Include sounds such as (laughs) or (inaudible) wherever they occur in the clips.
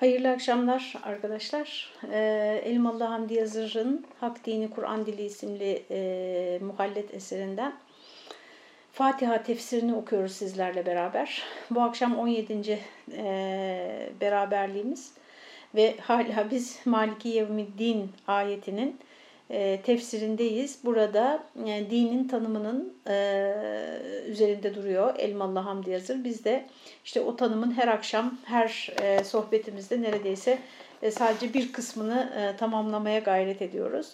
Hayırlı akşamlar arkadaşlar. Ee, Elmalı Hamdi Yazır'ın Hak Dini Kur'an Dili isimli e, muhallet eserinden Fatiha tefsirini okuyoruz sizlerle beraber. Bu akşam 17. E, beraberliğimiz ve hala biz Maliki Yevmiddin ayetinin tefsirindeyiz. Burada e, dinin tanımının e, üzerinde duruyor Elmalı Hamdi Yazır. Biz de işte o tanımın her akşam, her e, sohbetimizde neredeyse e, sadece bir kısmını e, tamamlamaya gayret ediyoruz.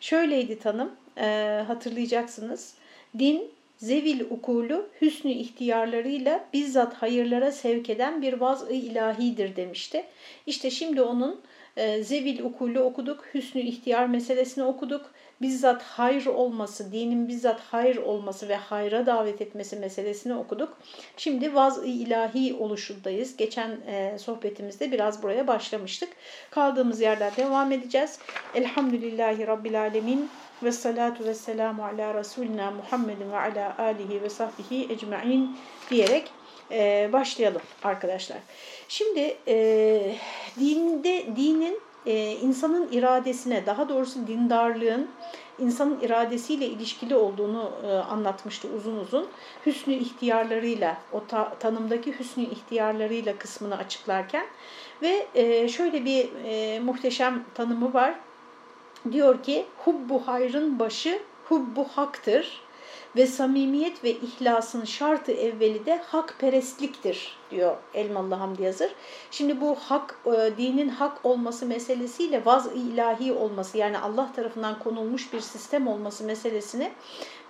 Şöyleydi tanım, e, hatırlayacaksınız. Din, zevil ukulu hüsnü ihtiyarlarıyla bizzat hayırlara sevk eden bir vaz-ı ilahidir demişti. İşte şimdi onun e, zevil ukulü okuduk, hüsnü ihtiyar meselesini okuduk. Bizzat hayır olması, dinin bizzat hayır olması ve hayra davet etmesi meselesini okuduk. Şimdi vaz-ı ilahi oluşundayız. Geçen e, sohbetimizde biraz buraya başlamıştık. Kaldığımız yerden devam edeceğiz. Elhamdülillahi Rabbil Alemin ve salatu ve selamu ala Resulina Muhammedin ve ala alihi ve sahbihi ecma'in diyerek e, başlayalım arkadaşlar. Şimdi e, dinde dinin e, insanın iradesine, daha doğrusu dindarlığın insanın iradesiyle ilişkili olduğunu e, anlatmıştı uzun uzun. Hüsnü ihtiyarlarıyla, o ta, tanımdaki hüsnü ihtiyarlarıyla kısmını açıklarken ve e, şöyle bir e, muhteşem tanımı var. Diyor ki hubbu hayrın başı hubbu haktır ve samimiyet ve ihlasın şartı evveli de hakperestliktir diyor Elmalı Hamdi Yazır. Şimdi bu hak, e, dinin hak olması meselesiyle vaz-ı ilahi olması yani Allah tarafından konulmuş bir sistem olması meselesini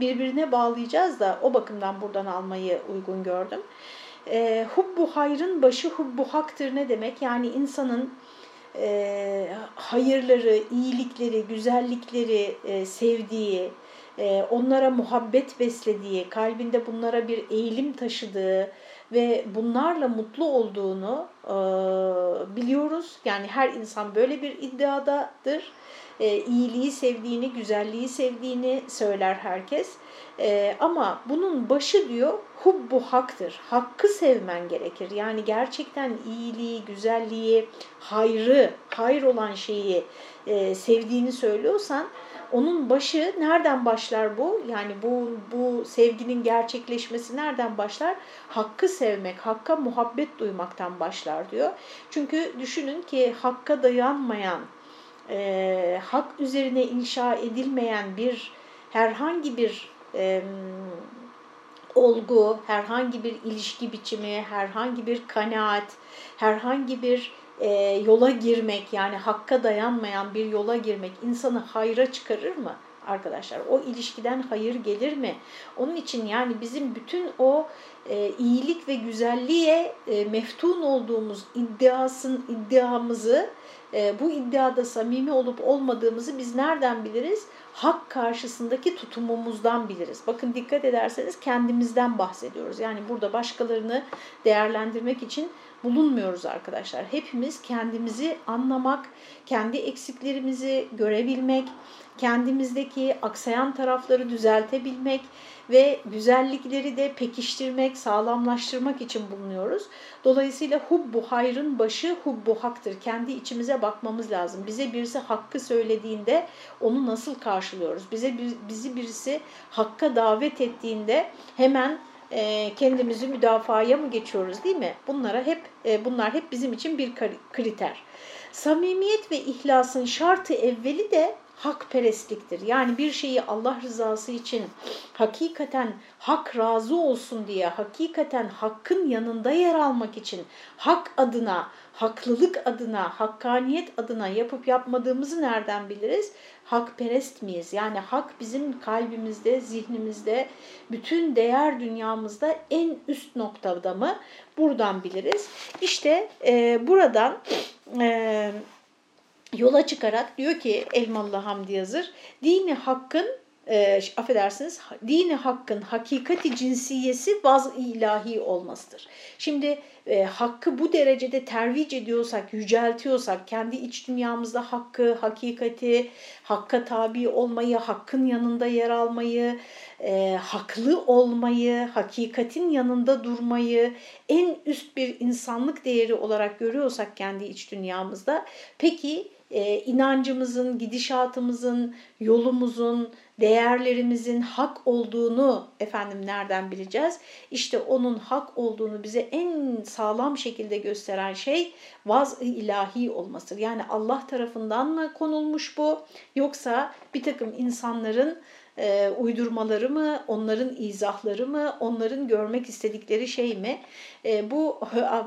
birbirine bağlayacağız da o bakımdan buradan almayı uygun gördüm. E, hubbu hayrın başı hubbu haktır ne demek? Yani insanın e, hayırları, iyilikleri, güzellikleri e, sevdiği, onlara muhabbet beslediği, kalbinde bunlara bir eğilim taşıdığı ve bunlarla mutlu olduğunu e, biliyoruz. Yani her insan böyle bir iddiadadır. E, iyiliği sevdiğini, güzelliği sevdiğini söyler herkes. E, ama bunun başı diyor hubbu haktır. Hakkı sevmen gerekir. Yani gerçekten iyiliği, güzelliği, hayrı, hayır olan şeyi e, sevdiğini söylüyorsan onun başı nereden başlar bu? Yani bu, bu sevginin gerçekleşmesi nereden başlar? Hakkı sevmek, hakka muhabbet duymaktan başlar diyor. Çünkü düşünün ki hakka dayanmayan, e, hak üzerine inşa edilmeyen bir herhangi bir e, olgu, herhangi bir ilişki biçimi, herhangi bir kanaat, herhangi bir e, yola girmek yani hakka dayanmayan bir yola girmek insanı hayra çıkarır mı? Arkadaşlar o ilişkiden hayır gelir mi? Onun için yani bizim bütün o e, iyilik ve güzelliğe e, meftun olduğumuz iddiasın iddiamızı e, bu iddiada samimi olup olmadığımızı biz nereden biliriz? Hak karşısındaki tutumumuzdan biliriz. Bakın dikkat ederseniz kendimizden bahsediyoruz. Yani burada başkalarını değerlendirmek için bulunmuyoruz arkadaşlar. Hepimiz kendimizi anlamak, kendi eksiklerimizi görebilmek, kendimizdeki aksayan tarafları düzeltebilmek ve güzellikleri de pekiştirmek, sağlamlaştırmak için bulunuyoruz. Dolayısıyla hubbu hayrın başı hubbu haktır. Kendi içimize bakmamız lazım. Bize birisi hakkı söylediğinde onu nasıl karşılıyoruz? Bize bizi birisi hakka davet ettiğinde hemen e, kendimizi müdafaya mı geçiyoruz değil mi? Bunlara hep e, bunlar hep bizim için bir kriter. Samimiyet ve ihlasın şartı evveli de hakperestliktir. Yani bir şeyi Allah rızası için hakikaten hak razı olsun diye, hakikaten hakkın yanında yer almak için hak adına, haklılık adına, hakkaniyet adına yapıp yapmadığımızı nereden biliriz? Hakperest miyiz? Yani hak bizim kalbimizde, zihnimizde, bütün değer dünyamızda en üst noktada mı? Buradan biliriz. İşte e, buradan... E, yola çıkarak diyor ki Elmalı Hamdi Yazır, dini hakkın e, affedersiniz dini hakkın hakikati cinsiyesi vaz ilahi olmasıdır. Şimdi e, hakkı bu derecede tervic ediyorsak, yüceltiyorsak, kendi iç dünyamızda hakkı, hakikati, hakka tabi olmayı, hakkın yanında yer almayı, e, haklı olmayı, hakikatin yanında durmayı en üst bir insanlık değeri olarak görüyorsak kendi iç dünyamızda, peki e, inancımızın, gidişatımızın, yolumuzun, değerlerimizin hak olduğunu efendim nereden bileceğiz? İşte onun hak olduğunu bize en sağlam şekilde gösteren şey vaz-ı ilahi olmasıdır. Yani Allah tarafından mı konulmuş bu yoksa bir takım insanların e, uydurmaları mı, onların izahları mı, onların görmek istedikleri şey mi? E, bu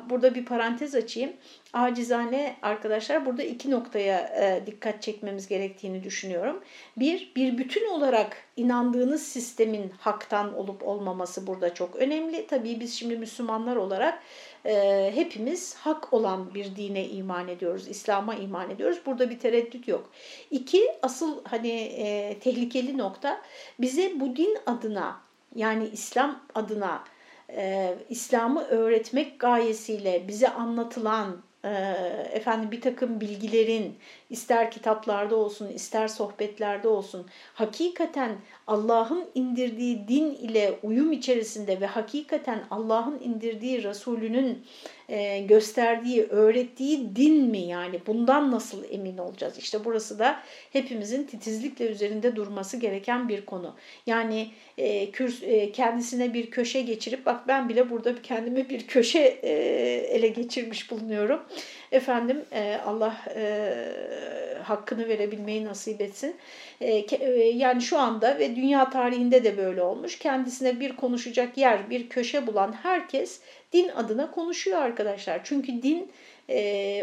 burada bir parantez açayım. Acizane arkadaşlar burada iki noktaya e, dikkat çekmemiz gerektiğini düşünüyorum. Bir, bir bütün olarak inandığınız sistemin haktan olup olmaması burada çok önemli. Tabii biz şimdi Müslümanlar olarak e, hepimiz hak olan bir dine iman ediyoruz, İslam'a iman ediyoruz. Burada bir tereddüt yok. İki, asıl hani e, tehlikeli nokta bize bu din adına yani İslam adına e, İslam'ı öğretmek gayesiyle bize anlatılan efendim bir takım bilgilerin ister kitaplarda olsun ister sohbetlerde olsun hakikaten Allah'ın indirdiği din ile uyum içerisinde ve hakikaten Allah'ın indirdiği Resulünün e, gösterdiği, öğrettiği din mi yani bundan nasıl emin olacağız? İşte burası da hepimizin titizlikle üzerinde durması gereken bir konu. Yani e, e, kendisine bir köşe geçirip bak ben bile burada kendime bir köşe ele geçirmiş bulunuyorum. Efendim e, Allah e, hakkını verebilmeyi nasip etsin. E, yani şu anda ve dünya tarihinde de böyle olmuş. Kendisine bir konuşacak yer, bir köşe bulan herkes din adına konuşuyor arkadaşlar. Çünkü din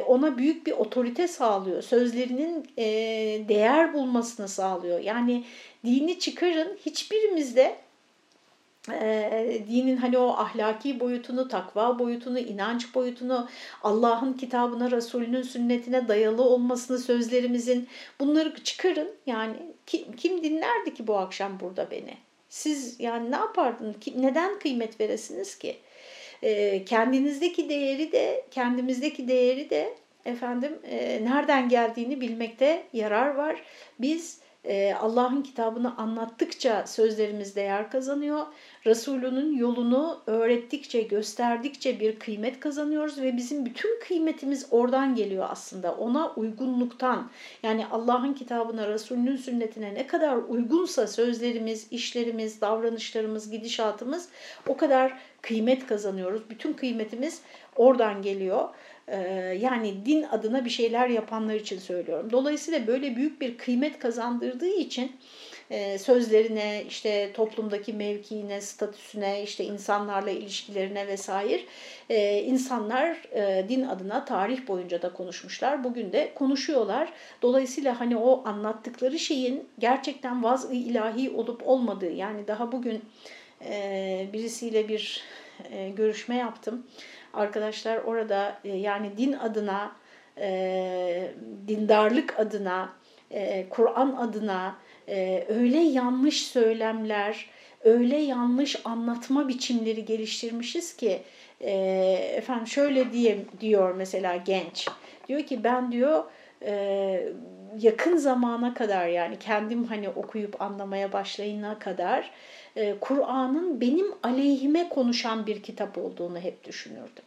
ona büyük bir otorite sağlıyor. Sözlerinin değer bulmasını sağlıyor. Yani dini çıkarın hiçbirimizde e, dinin hani o ahlaki boyutunu, takva boyutunu, inanç boyutunu, Allah'ın kitabına, Resulünün sünnetine dayalı olmasını sözlerimizin bunları çıkarın. Yani kim, kim dinlerdi ki bu akşam burada beni? Siz yani ne yapardınız? Neden kıymet veresiniz ki? E, kendinizdeki değeri de, kendimizdeki değeri de efendim e, nereden geldiğini bilmekte yarar var. Biz Allah'ın kitabını anlattıkça sözlerimiz değer kazanıyor. Resulünün yolunu öğrettikçe, gösterdikçe bir kıymet kazanıyoruz ve bizim bütün kıymetimiz oradan geliyor aslında. Ona uygunluktan yani Allah'ın kitabına, Resulünün sünnetine ne kadar uygunsa sözlerimiz, işlerimiz, davranışlarımız, gidişatımız o kadar kıymet kazanıyoruz. Bütün kıymetimiz oradan geliyor. Ee, yani din adına bir şeyler yapanlar için söylüyorum. Dolayısıyla böyle büyük bir kıymet kazandırdığı için e, sözlerine, işte toplumdaki mevkiine, statüsüne, işte insanlarla ilişkilerine vesaire e, insanlar e, din adına tarih boyunca da konuşmuşlar. Bugün de konuşuyorlar. Dolayısıyla hani o anlattıkları şeyin gerçekten vaz-ı ilahi olup olmadığı yani daha bugün birisiyle bir görüşme yaptım. Arkadaşlar orada yani din adına, dindarlık adına, Kur'an adına, e, öyle yanlış söylemler, öyle yanlış anlatma biçimleri geliştirmişiz ki e, efendim şöyle diye diyor mesela genç. Diyor ki ben diyor e, yakın zamana kadar yani kendim hani okuyup anlamaya başlayana kadar e, Kur'an'ın benim aleyhime konuşan bir kitap olduğunu hep düşünürdüm.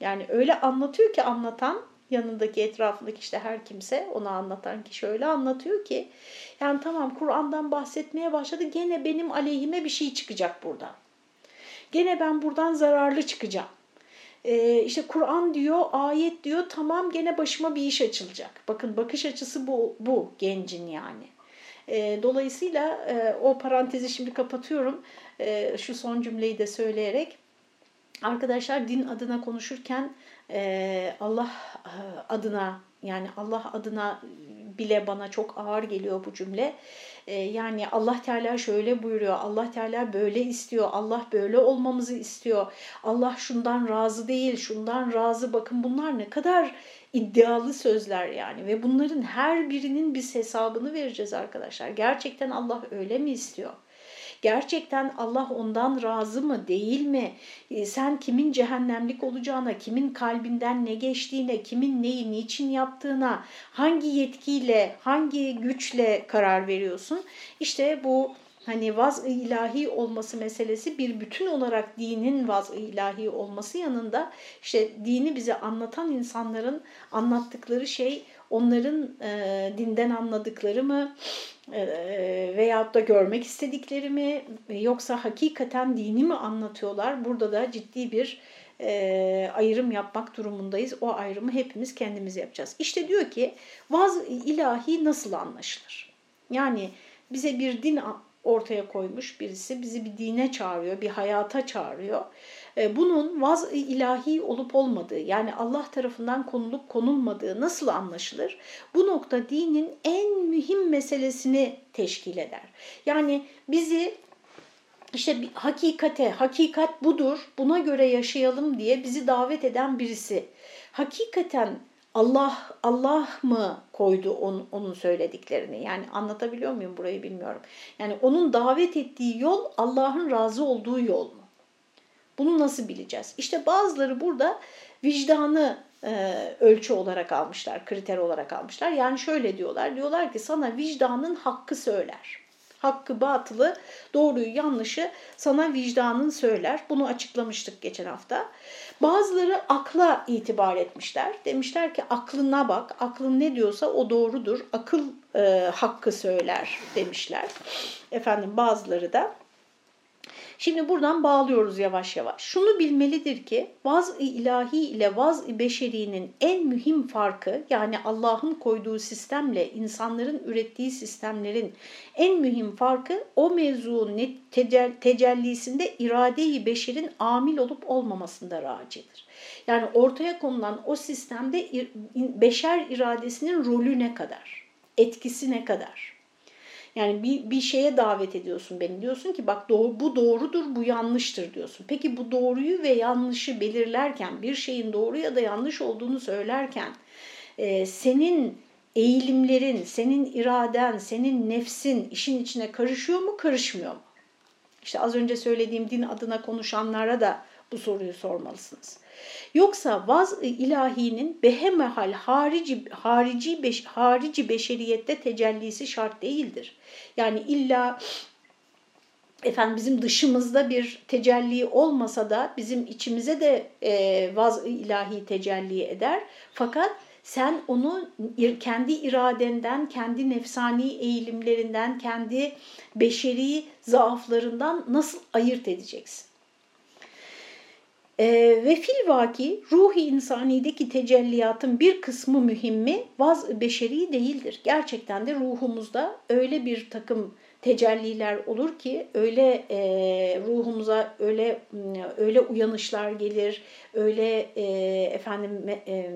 Yani öyle anlatıyor ki anlatan yanındaki etrafındaki işte her kimse ona anlatan kişi öyle anlatıyor ki yani tamam Kur'an'dan bahsetmeye başladı gene benim aleyhime bir şey çıkacak buradan. Gene ben buradan zararlı çıkacağım. Ee, işte Kur'an diyor, ayet diyor tamam gene başıma bir iş açılacak. Bakın bakış açısı bu, bu gencin yani. Ee, dolayısıyla e, o parantezi şimdi kapatıyorum. E, şu son cümleyi de söyleyerek. Arkadaşlar din adına konuşurken e, Allah e, adına yani Allah adına bile bana çok ağır geliyor bu cümle. E, yani Allah Teala şöyle buyuruyor, Allah Teala böyle istiyor, Allah böyle olmamızı istiyor, Allah şundan razı değil, şundan razı. Bakın bunlar ne kadar iddialı sözler yani ve bunların her birinin biz hesabını vereceğiz arkadaşlar. Gerçekten Allah öyle mi istiyor? Gerçekten Allah ondan razı mı değil mi? E, sen kimin cehennemlik olacağına, kimin kalbinden ne geçtiğine, kimin neyi niçin yaptığına, hangi yetkiyle, hangi güçle karar veriyorsun? İşte bu hani vaz-ı ilahi olması meselesi bir bütün olarak dinin vaz-ı ilahi olması yanında işte dini bize anlatan insanların anlattıkları şey onların e, dinden anladıkları mı e, veyahut da görmek istedikleri mi yoksa hakikaten dini mi anlatıyorlar? Burada da ciddi bir e, ayrım yapmak durumundayız. O ayrımı hepimiz kendimiz yapacağız. İşte diyor ki vaz ilahi nasıl anlaşılır? Yani bize bir din ortaya koymuş birisi bizi bir dine çağırıyor, bir hayata çağırıyor. E, bunun vaz ilahi olup olmadığı yani Allah tarafından konulup konulmadığı nasıl anlaşılır? Bu nokta dinin en mühim meselesini teşkil eder. Yani bizi işte bir hakikate, hakikat budur, buna göre yaşayalım diye bizi davet eden birisi. Hakikaten Allah Allah mı koydu onun, onun söylediklerini? Yani anlatabiliyor muyum burayı bilmiyorum. Yani onun davet ettiği yol Allah'ın razı olduğu yol mu? Bunu nasıl bileceğiz? İşte bazıları burada vicdanı e, ölçü olarak almışlar, kriter olarak almışlar. Yani şöyle diyorlar, diyorlar ki sana vicdanın hakkı söyler. Hakkı, batılı, doğruyu, yanlışı sana vicdanın söyler. Bunu açıklamıştık geçen hafta. Bazıları akla itibar etmişler. Demişler ki aklına bak, aklın ne diyorsa o doğrudur. Akıl e, hakkı söyler demişler. Efendim bazıları da Şimdi buradan bağlıyoruz yavaş yavaş. Şunu bilmelidir ki vaz-ı ilahi ile vaz-ı beşerinin en mühim farkı yani Allah'ın koyduğu sistemle insanların ürettiği sistemlerin en mühim farkı o mevzuun tecellisinde irade-i beşerin amil olup olmamasında racidir. Yani ortaya konulan o sistemde beşer iradesinin rolü ne kadar, etkisi ne kadar? Yani bir, bir şeye davet ediyorsun beni. Diyorsun ki bak doğru, bu doğrudur, bu yanlıştır diyorsun. Peki bu doğruyu ve yanlışı belirlerken, bir şeyin doğru ya da yanlış olduğunu söylerken e, senin eğilimlerin, senin iraden, senin nefsin işin içine karışıyor mu, karışmıyor mu? İşte az önce söylediğim din adına konuşanlara da bu soruyu sormalısınız. Yoksa vaz ilahinin behemehal harici, harici, beş, harici beşeriyette tecellisi şart değildir. Yani illa efendim bizim dışımızda bir tecelli olmasa da bizim içimize de e, vaz ilahi tecelli eder. Fakat sen onu kendi iradenden, kendi nefsani eğilimlerinden, kendi beşeri zaaflarından nasıl ayırt edeceksin? E, ve fil vaki ruhi insanideki tecelliyatın bir kısmı mühimmi vaz beşeri değildir. Gerçekten de ruhumuzda öyle bir takım tecelliler olur ki öyle e, ruhumuza öyle öyle uyanışlar gelir, öyle e, efendim e,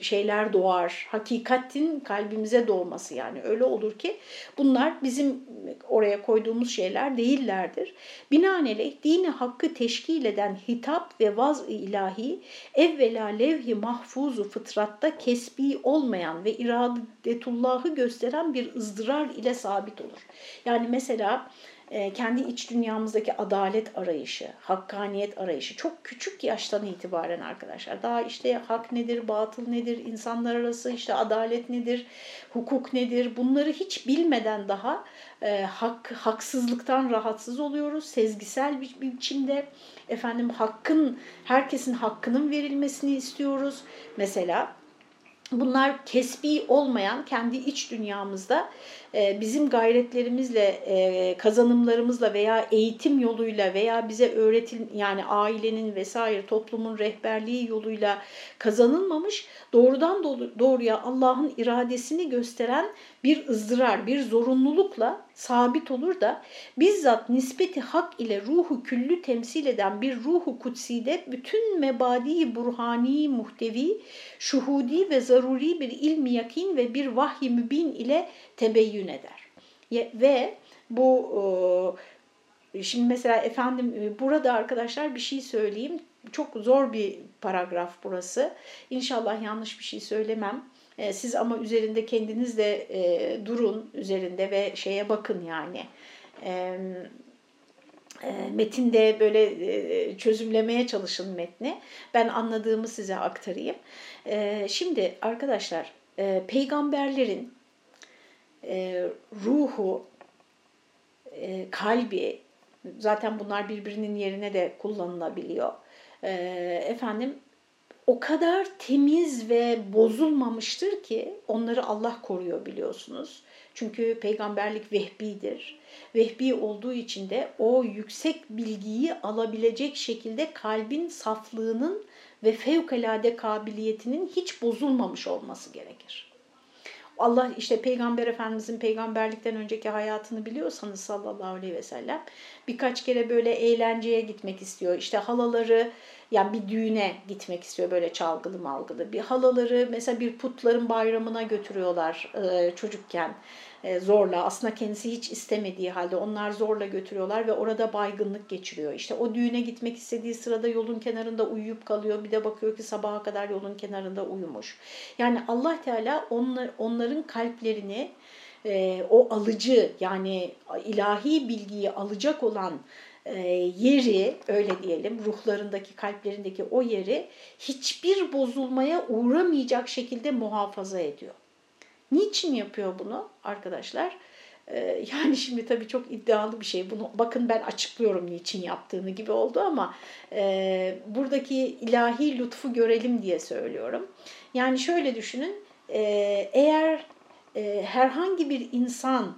şeyler doğar. Hakikatin kalbimize doğması yani öyle olur ki bunlar bizim oraya koyduğumuz şeyler değillerdir. Binaenaleyh dini hakkı teşkil eden hitap ve vaz-ı ilahi evvela levh-i mahfuzu fıtratta kesbi olmayan ve iradetullahı gösteren bir ızdırar ile sabit olur. Yani mesela e, kendi iç dünyamızdaki adalet arayışı, hakkaniyet arayışı çok küçük yaştan itibaren arkadaşlar. Daha işte hak nedir, batıl nedir, insanlar arası işte adalet nedir, hukuk nedir bunları hiç bilmeden daha e, hak haksızlıktan rahatsız oluyoruz. Sezgisel bir, biçimde efendim hakkın herkesin hakkının verilmesini istiyoruz. Mesela Bunlar kesbi olmayan kendi iç dünyamızda bizim gayretlerimizle, e, kazanımlarımızla veya eğitim yoluyla veya bize öğretil yani ailenin vesaire toplumun rehberliği yoluyla kazanılmamış doğrudan doğruya Allah'ın iradesini gösteren bir ızdırar, bir zorunlulukla sabit olur da bizzat nispeti hak ile ruhu küllü temsil eden bir ruhu kutside bütün mebadi burhani muhtevi, şuhudi ve zaruri bir ilmi yakin ve bir vahyi mübin ile tebeyyün eder. Ve bu şimdi mesela efendim burada arkadaşlar bir şey söyleyeyim. Çok zor bir paragraf burası. İnşallah yanlış bir şey söylemem. E, siz ama üzerinde kendiniz de e, durun üzerinde ve şeye bakın yani. E, e, metinde böyle e, çözümlemeye çalışın metni. Ben anladığımı size aktarayım. E, şimdi arkadaşlar e, peygamberlerin e, ruhu, e, kalbi, zaten bunlar birbirinin yerine de kullanılabiliyor. E, efendim o kadar temiz ve bozulmamıştır ki onları Allah koruyor biliyorsunuz. Çünkü peygamberlik vehbidir. Vehbi olduğu için de o yüksek bilgiyi alabilecek şekilde kalbin saflığının ve fevkalade kabiliyetinin hiç bozulmamış olması gerekir. Allah işte Peygamber Efendimizin peygamberlikten önceki hayatını biliyorsanız sallallahu aleyhi ve sellem birkaç kere böyle eğlenceye gitmek istiyor. İşte halaları yani bir düğüne gitmek istiyor böyle çalgılı malgılı. Bir halaları mesela bir putların bayramına götürüyorlar e, çocukken zorla. Aslında kendisi hiç istemediği halde onlar zorla götürüyorlar ve orada baygınlık geçiriyor. İşte o düğüne gitmek istediği sırada yolun kenarında uyuyup kalıyor. Bir de bakıyor ki sabaha kadar yolun kenarında uyumuş. Yani Allah Teala onlar, onların kalplerini e, o alıcı yani ilahi bilgiyi alacak olan e, yeri öyle diyelim ruhlarındaki kalplerindeki o yeri hiçbir bozulmaya uğramayacak şekilde muhafaza ediyor. Niçin yapıyor bunu arkadaşlar? E, yani (laughs) şimdi tabii çok iddialı bir şey. Bunu bakın ben açıklıyorum niçin yaptığını gibi oldu ama e, buradaki ilahi lütfu görelim diye söylüyorum. Yani şöyle düşünün eğer herhangi bir insan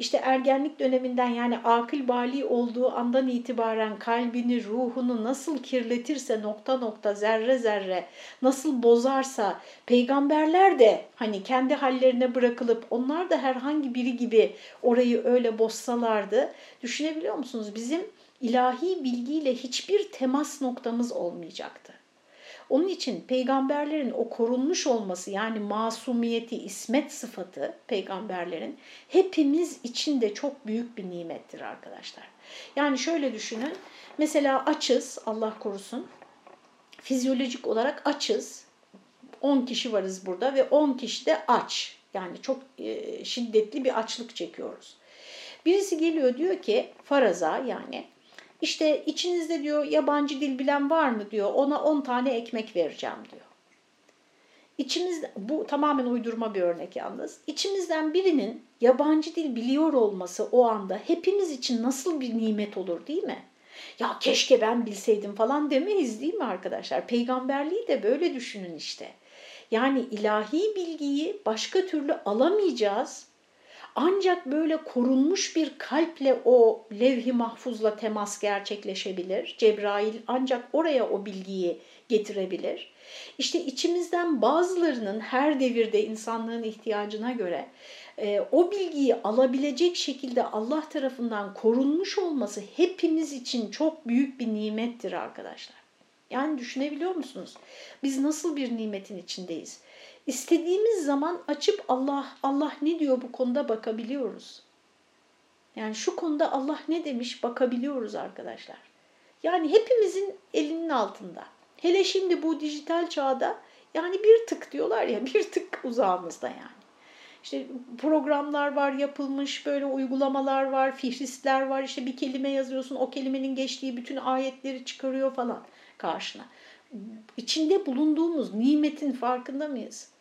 işte ergenlik döneminden yani akıl bali olduğu andan itibaren kalbini, ruhunu nasıl kirletirse nokta nokta, zerre zerre nasıl bozarsa peygamberler de hani kendi hallerine bırakılıp onlar da herhangi biri gibi orayı öyle bozsalardı. Düşünebiliyor musunuz? Bizim ilahi bilgiyle hiçbir temas noktamız olmayacaktı. Onun için peygamberlerin o korunmuş olması yani masumiyeti, ismet sıfatı peygamberlerin hepimiz için de çok büyük bir nimettir arkadaşlar. Yani şöyle düşünün, mesela açız, Allah korusun, fizyolojik olarak açız, 10 kişi varız burada ve 10 kişi de aç. Yani çok e, şiddetli bir açlık çekiyoruz. Birisi geliyor diyor ki faraza yani işte içinizde diyor yabancı dil bilen var mı diyor. Ona 10 tane ekmek vereceğim diyor. İçimizde, bu tamamen uydurma bir örnek yalnız. İçimizden birinin yabancı dil biliyor olması o anda hepimiz için nasıl bir nimet olur değil mi? Ya keşke ben bilseydim falan demeyiz değil mi arkadaşlar? Peygamberliği de böyle düşünün işte. Yani ilahi bilgiyi başka türlü alamayacağız ancak böyle korunmuş bir kalple o levh-i mahfuzla temas gerçekleşebilir. Cebrail ancak oraya o bilgiyi getirebilir. İşte içimizden bazılarının her devirde insanlığın ihtiyacına göre e, o bilgiyi alabilecek şekilde Allah tarafından korunmuş olması hepimiz için çok büyük bir nimettir arkadaşlar. Yani düşünebiliyor musunuz? Biz nasıl bir nimetin içindeyiz? İstediğimiz zaman açıp Allah Allah ne diyor bu konuda bakabiliyoruz. Yani şu konuda Allah ne demiş bakabiliyoruz arkadaşlar. Yani hepimizin elinin altında. Hele şimdi bu dijital çağda yani bir tık diyorlar ya bir tık uzağımızda yani. İşte programlar var yapılmış, böyle uygulamalar var, fihristler var. İşte bir kelime yazıyorsun, o kelimenin geçtiği bütün ayetleri çıkarıyor falan karşına. İçinde bulunduğumuz nimetin farkında mıyız?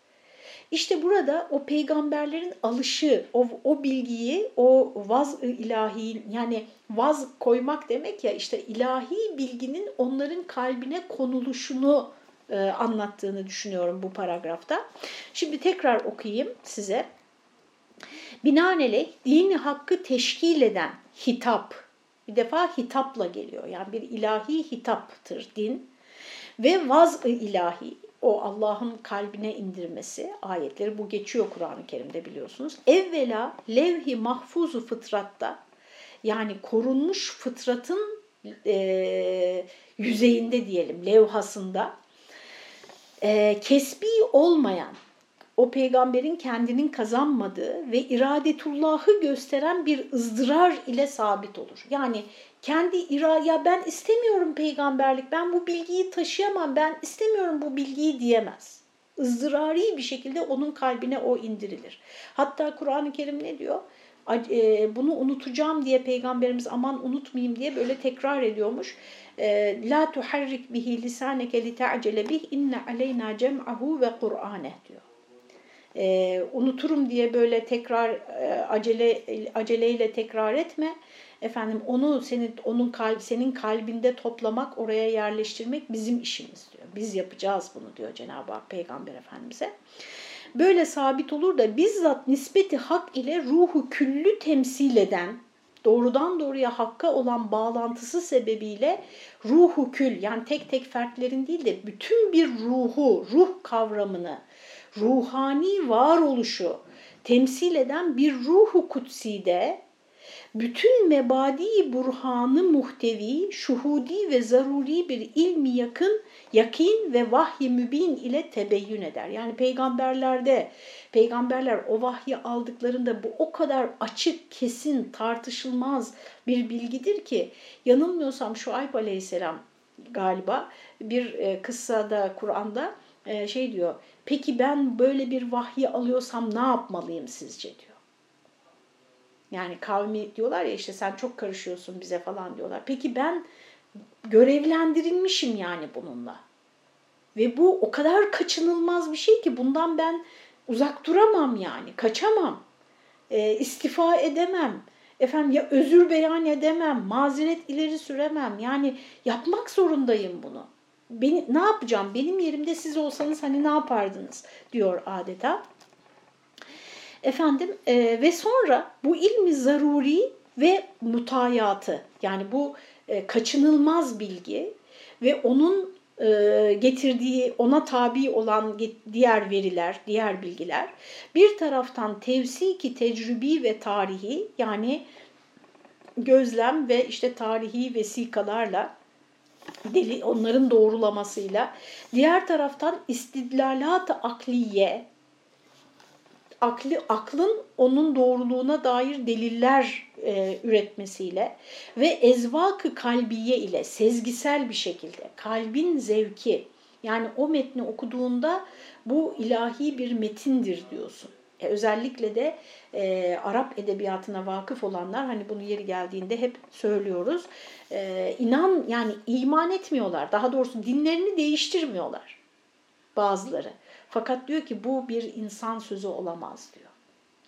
İşte burada o peygamberlerin alışı, o, o bilgiyi, o vaz ilahi yani vaz koymak demek ya işte ilahi bilginin onların kalbine konuluşunu e, anlattığını düşünüyorum bu paragrafta. Şimdi tekrar okuyayım size. Binaenaleyh dini hakkı teşkil eden hitap, bir defa hitapla geliyor. Yani bir ilahi hitaptır din ve vaz-ı ilahi o Allah'ın kalbine indirmesi ayetleri bu geçiyor Kur'an-ı Kerim'de biliyorsunuz. Evvela levh-i mahfuzu fıtratta yani korunmuş fıtratın e, yüzeyinde diyelim levhasında e, kesbi olmayan o peygamberin kendinin kazanmadığı ve iradetullahı gösteren bir ızdırar ile sabit olur. Yani kendi ira ya ben istemiyorum peygamberlik, ben bu bilgiyi taşıyamam, ben istemiyorum bu bilgiyi diyemez. ızdırari bir şekilde onun kalbine o indirilir. Hatta Kur'an-ı Kerim ne diyor? E, bunu unutacağım diye peygamberimiz aman unutmayayım diye böyle tekrar ediyormuş. E, La tuharrik bihi lisaneke li ta'cele bih inne aleyna cem'ahu ve Kur'ane diyor. E, unuturum diye böyle tekrar acele aceleyle tekrar etme. Efendim onu senin onun kalb senin kalbinde toplamak, oraya yerleştirmek bizim işimiz diyor. Biz yapacağız bunu diyor Cenab-ı Hak Peygamber Efendimize. Böyle sabit olur da bizzat nispeti hak ile ruhu küllü temsil eden, doğrudan doğruya hakka olan bağlantısı sebebiyle ruhu kül yani tek tek fertlerin değil de bütün bir ruhu, ruh kavramını, ruhani varoluşu temsil eden bir ruhu kutsi de bütün mebadi burhanı muhtevi, şuhudi ve zaruri bir ilmi yakın, yakin ve vahyi mübin ile tebeyyün eder. Yani peygamberlerde, peygamberler o vahyi aldıklarında bu o kadar açık, kesin, tartışılmaz bir bilgidir ki yanılmıyorsam Şuayb aleyhisselam galiba bir e, kıssada Kur'an'da e, şey diyor. Peki ben böyle bir vahyi alıyorsam ne yapmalıyım sizce diyor. Yani kavmi diyorlar ya işte sen çok karışıyorsun bize falan diyorlar. Peki ben görevlendirilmişim yani bununla. Ve bu o kadar kaçınılmaz bir şey ki bundan ben uzak duramam yani, kaçamam, e, istifa edemem, efendim ya özür beyan edemem, mazeret ileri süremem. Yani yapmak zorundayım bunu. Beni, ne yapacağım? Benim yerimde siz olsanız hani ne yapardınız diyor adeta. Efendim e, ve sonra bu ilmi zaruri ve mutayatı yani bu e, kaçınılmaz bilgi ve onun e, getirdiği ona tabi olan diğer veriler, diğer bilgiler bir taraftan tevsiki tecrübi ve tarihi yani gözlem ve işte tarihi vesikalarla deli onların doğrulamasıyla diğer taraftan istidlalat akliye akli, aklın onun doğruluğuna dair deliller e, üretmesiyle ve ezvakı kalbiye ile sezgisel bir şekilde kalbin zevki yani o metni okuduğunda bu ilahi bir metindir diyorsun. E, özellikle de e, Arap edebiyatına vakıf olanlar hani bunu yeri geldiğinde hep söylüyoruz. E, inan yani iman etmiyorlar. Daha doğrusu dinlerini değiştirmiyorlar bazıları. Fakat diyor ki bu bir insan sözü olamaz diyor.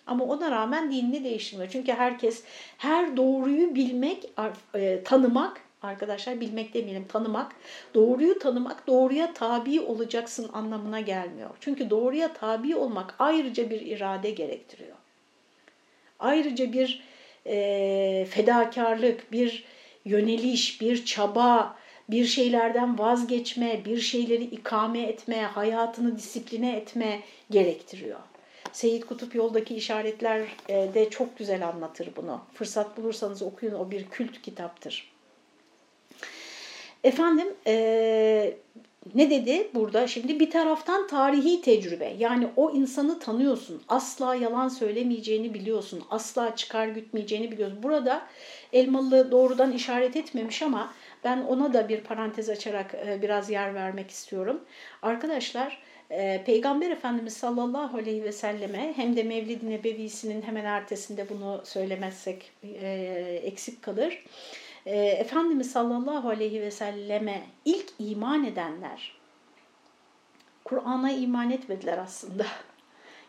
Ama ona rağmen dinini değiştirmiyor. Çünkü herkes her doğruyu bilmek, e, tanımak, arkadaşlar bilmek demeyelim tanımak, doğruyu tanımak, doğruya tabi olacaksın anlamına gelmiyor. Çünkü doğruya tabi olmak ayrıca bir irade gerektiriyor. Ayrıca bir e, fedakarlık, bir yöneliş, bir çaba, bir şeylerden vazgeçme, bir şeyleri ikame etme, hayatını disipline etme gerektiriyor. Seyit Kutup Yol'daki işaretler de çok güzel anlatır bunu. Fırsat bulursanız okuyun o bir kült kitaptır. Efendim e, ne dedi burada? Şimdi bir taraftan tarihi tecrübe. Yani o insanı tanıyorsun. Asla yalan söylemeyeceğini biliyorsun. Asla çıkar gütmeyeceğini biliyorsun. Burada Elmalı doğrudan işaret etmemiş ama ben ona da bir parantez açarak e, biraz yer vermek istiyorum. Arkadaşlar e, Peygamber Efendimiz sallallahu aleyhi ve selleme hem de Mevlid-i Nebevisinin hemen ertesinde bunu söylemezsek e, eksik kalır. Efendimiz sallallahu aleyhi ve selleme ilk iman edenler Kur'an'a iman etmediler aslında. (laughs)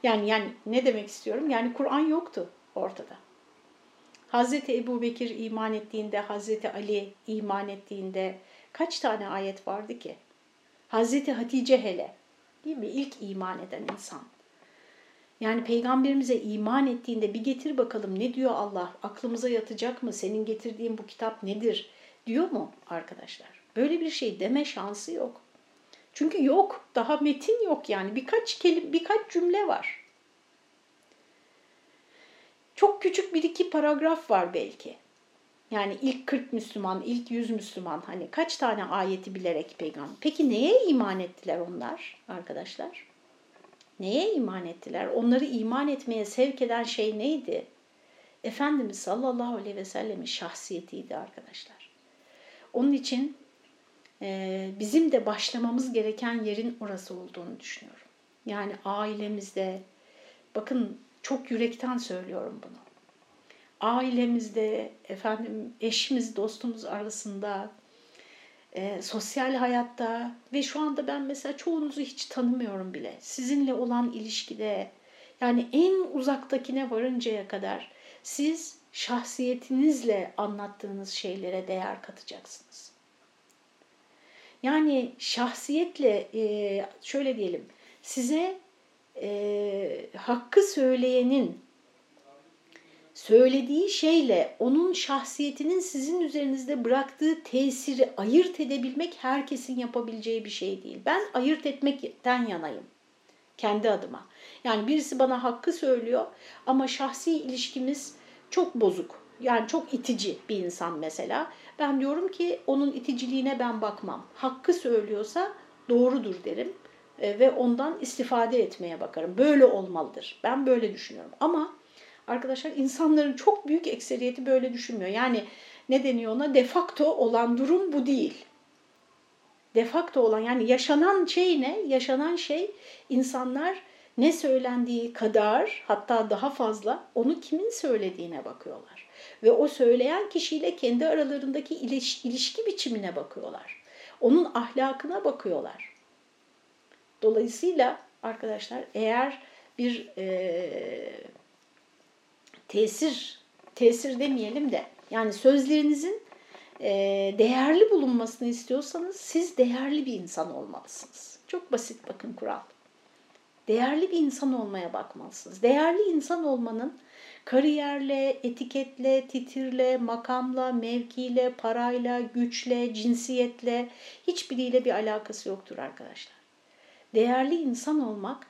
Yani yani ne demek istiyorum? Yani Kur'an yoktu ortada. Hazreti Ebu Bekir iman ettiğinde, Hazreti Ali iman ettiğinde kaç tane ayet vardı ki? Hazreti Hatice hele, değil mi? İlk iman eden insan. Yani peygamberimize iman ettiğinde bir getir bakalım ne diyor Allah? Aklımıza yatacak mı? Senin getirdiğin bu kitap nedir? Diyor mu arkadaşlar? Böyle bir şey deme şansı yok. Çünkü yok, daha metin yok yani. Birkaç kelim, birkaç cümle var. Çok küçük bir iki paragraf var belki. Yani ilk 40 Müslüman, ilk 100 Müslüman hani kaç tane ayeti bilerek peygamber. Peki neye iman ettiler onlar arkadaşlar? Neye iman ettiler? Onları iman etmeye sevk eden şey neydi? Efendimiz sallallahu aleyhi ve sellemin şahsiyetiydi arkadaşlar. Onun için e, bizim de başlamamız gereken yerin orası olduğunu düşünüyorum. Yani ailemizde, bakın çok yürekten söylüyorum bunu. Ailemizde, efendim eşimiz, dostumuz arasında, e, sosyal hayatta ve şu anda ben mesela çoğunuzu hiç tanımıyorum bile. Sizinle olan ilişkide yani en uzaktakine varıncaya kadar siz şahsiyetinizle anlattığınız şeylere değer katacaksınız. Yani şahsiyetle e, şöyle diyelim size e, hakkı söyleyenin söylediği şeyle onun şahsiyetinin sizin üzerinizde bıraktığı tesiri ayırt edebilmek herkesin yapabileceği bir şey değil. Ben ayırt etmekten yanayım kendi adıma. Yani birisi bana hakkı söylüyor ama şahsi ilişkimiz çok bozuk. Yani çok itici bir insan mesela. Ben diyorum ki onun iticiliğine ben bakmam. Hakkı söylüyorsa doğrudur derim e, ve ondan istifade etmeye bakarım. Böyle olmalıdır. Ben böyle düşünüyorum. Ama arkadaşlar insanların çok büyük ekseriyeti böyle düşünmüyor. Yani ne deniyor ona? Defakto olan durum bu değil. Defakto olan yani yaşanan şey ne? Yaşanan şey insanlar ne söylendiği kadar hatta daha fazla onu kimin söylediğine bakıyorlar. Ve o söyleyen kişiyle kendi aralarındaki iliş, ilişki biçimine bakıyorlar. Onun ahlakına bakıyorlar. Dolayısıyla arkadaşlar eğer bir e, tesir, tesir demeyelim de yani sözlerinizin e, değerli bulunmasını istiyorsanız siz değerli bir insan olmalısınız. Çok basit bakın kural. Değerli bir insan olmaya bakmalısınız. Değerli insan olmanın kariyerle, etiketle, titirle, makamla, mevkiyle, parayla, güçle, cinsiyetle hiçbiriyle bir alakası yoktur arkadaşlar. Değerli insan olmak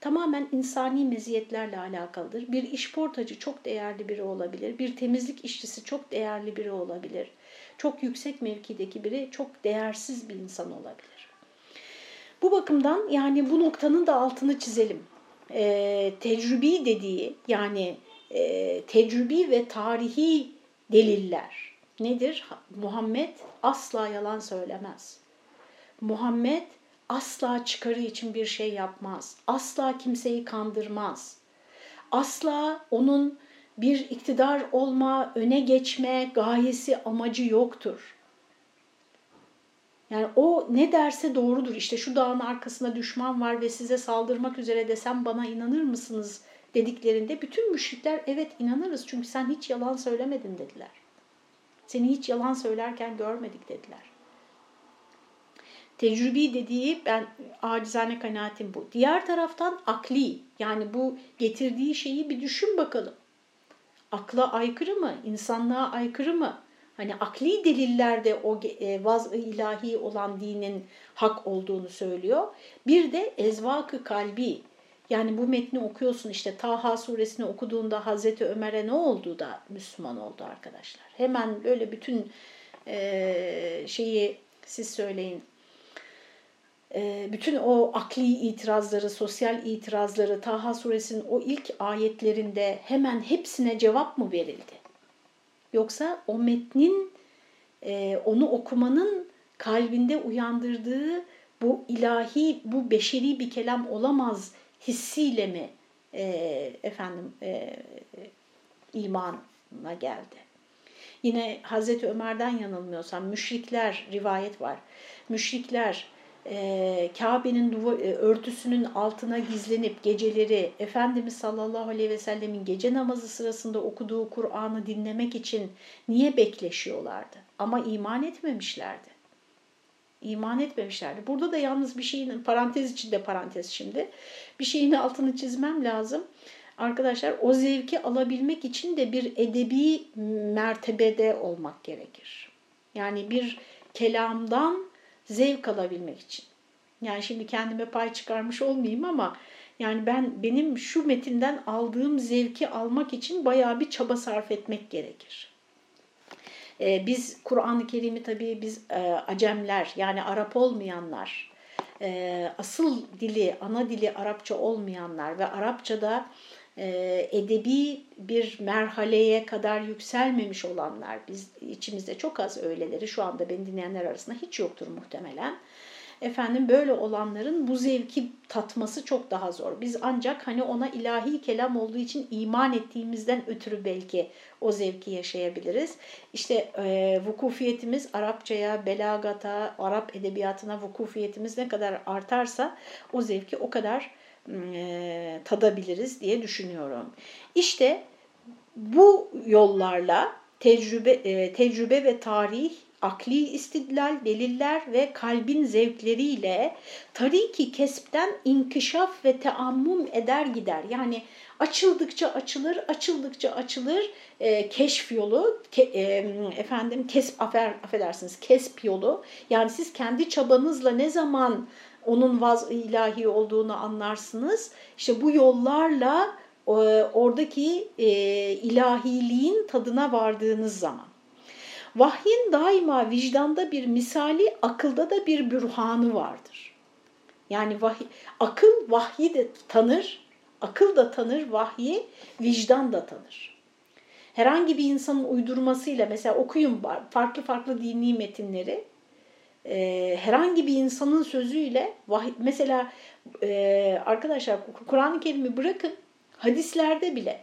tamamen insani meziyetlerle alakalıdır. Bir işportacı çok değerli biri olabilir. Bir temizlik işçisi çok değerli biri olabilir. Çok yüksek mevkideki biri çok değersiz bir insan olabilir. Bu bakımdan yani bu noktanın da altını çizelim. E, tecrübi dediği yani e, tecrübi ve tarihi deliller nedir? Muhammed asla yalan söylemez. Muhammed asla çıkarı için bir şey yapmaz. Asla kimseyi kandırmaz. Asla onun bir iktidar olma, öne geçme gayesi, amacı yoktur. Yani o ne derse doğrudur. İşte şu dağın arkasında düşman var ve size saldırmak üzere desem bana inanır mısınız dediklerinde bütün müşrikler evet inanırız çünkü sen hiç yalan söylemedin dediler. Seni hiç yalan söylerken görmedik dediler. Tecrübi dediği ben acizane kanaatim bu. Diğer taraftan akli yani bu getirdiği şeyi bir düşün bakalım. Akla aykırı mı? İnsanlığa aykırı mı? Hani akli delillerde o e, vaz ilahi olan dinin hak olduğunu söylüyor. Bir de ezvakı kalbi yani bu metni okuyorsun işte Taha suresini okuduğunda Hazreti Ömer'e ne oldu da Müslüman oldu arkadaşlar. Hemen böyle bütün e, şeyi siz söyleyin bütün o akli itirazları, sosyal itirazları Taha suresinin o ilk ayetlerinde hemen hepsine cevap mı verildi? Yoksa o metnin e, onu okumanın kalbinde uyandırdığı bu ilahi, bu beşeri bir kelam olamaz hissiyle mi e, efendim e, imana geldi? Yine Hazreti Ömer'den yanılmıyorsam müşrikler rivayet var. Müşrikler e, Kabe'nin e, örtüsünün altına gizlenip geceleri Efendimiz sallallahu aleyhi ve sellemin gece namazı sırasında okuduğu Kur'an'ı dinlemek için niye bekleşiyorlardı? Ama iman etmemişlerdi. İman etmemişlerdi. Burada da yalnız bir şeyin parantez içinde parantez şimdi. Bir şeyin altını çizmem lazım. Arkadaşlar o zevki alabilmek için de bir edebi mertebede olmak gerekir. Yani bir kelamdan zevk alabilmek için. Yani şimdi kendime pay çıkarmış olmayayım ama yani ben benim şu metinden aldığım zevki almak için bayağı bir çaba sarf etmek gerekir. Ee, biz Kur'an-ı Kerim'i tabii biz e, acemler yani Arap olmayanlar, e, asıl dili, ana dili Arapça olmayanlar ve Arapçada edebi bir merhaleye kadar yükselmemiş olanlar, biz içimizde çok az öyleleri şu anda beni dinleyenler arasında hiç yoktur muhtemelen efendim böyle olanların bu zevki tatması çok daha zor. Biz ancak hani ona ilahi kelam olduğu için iman ettiğimizden ötürü belki o zevki yaşayabiliriz. İşte e, vukufiyetimiz Arapçaya, belagata, Arap edebiyatına vukufiyetimiz ne kadar artarsa o zevki o kadar e, tadabiliriz diye düşünüyorum. İşte bu yollarla tecrübe, e, tecrübe ve tarih akli istidlal, deliller ve kalbin zevkleriyle tariki kespten inkişaf ve teammüm eder gider. Yani açıldıkça açılır, açıldıkça açılır e, keşf yolu, ke, e, efendim kesp, afer, affedersiniz kesp yolu. Yani siz kendi çabanızla ne zaman onun vaz ilahi olduğunu anlarsınız. İşte bu yollarla e, oradaki e, ilahiliğin tadına vardığınız zaman. Vahyin daima vicdanda bir misali, akılda da bir bürhanı vardır. Yani vahiy, akıl vahyi de tanır, akıl da tanır, vahyi vicdan da tanır. Herhangi bir insanın uydurmasıyla mesela okuyun farklı farklı dini metinleri, e, herhangi bir insanın sözüyle vahiy, mesela e, arkadaşlar Kur'an-ı Kerim'i bırakın hadislerde bile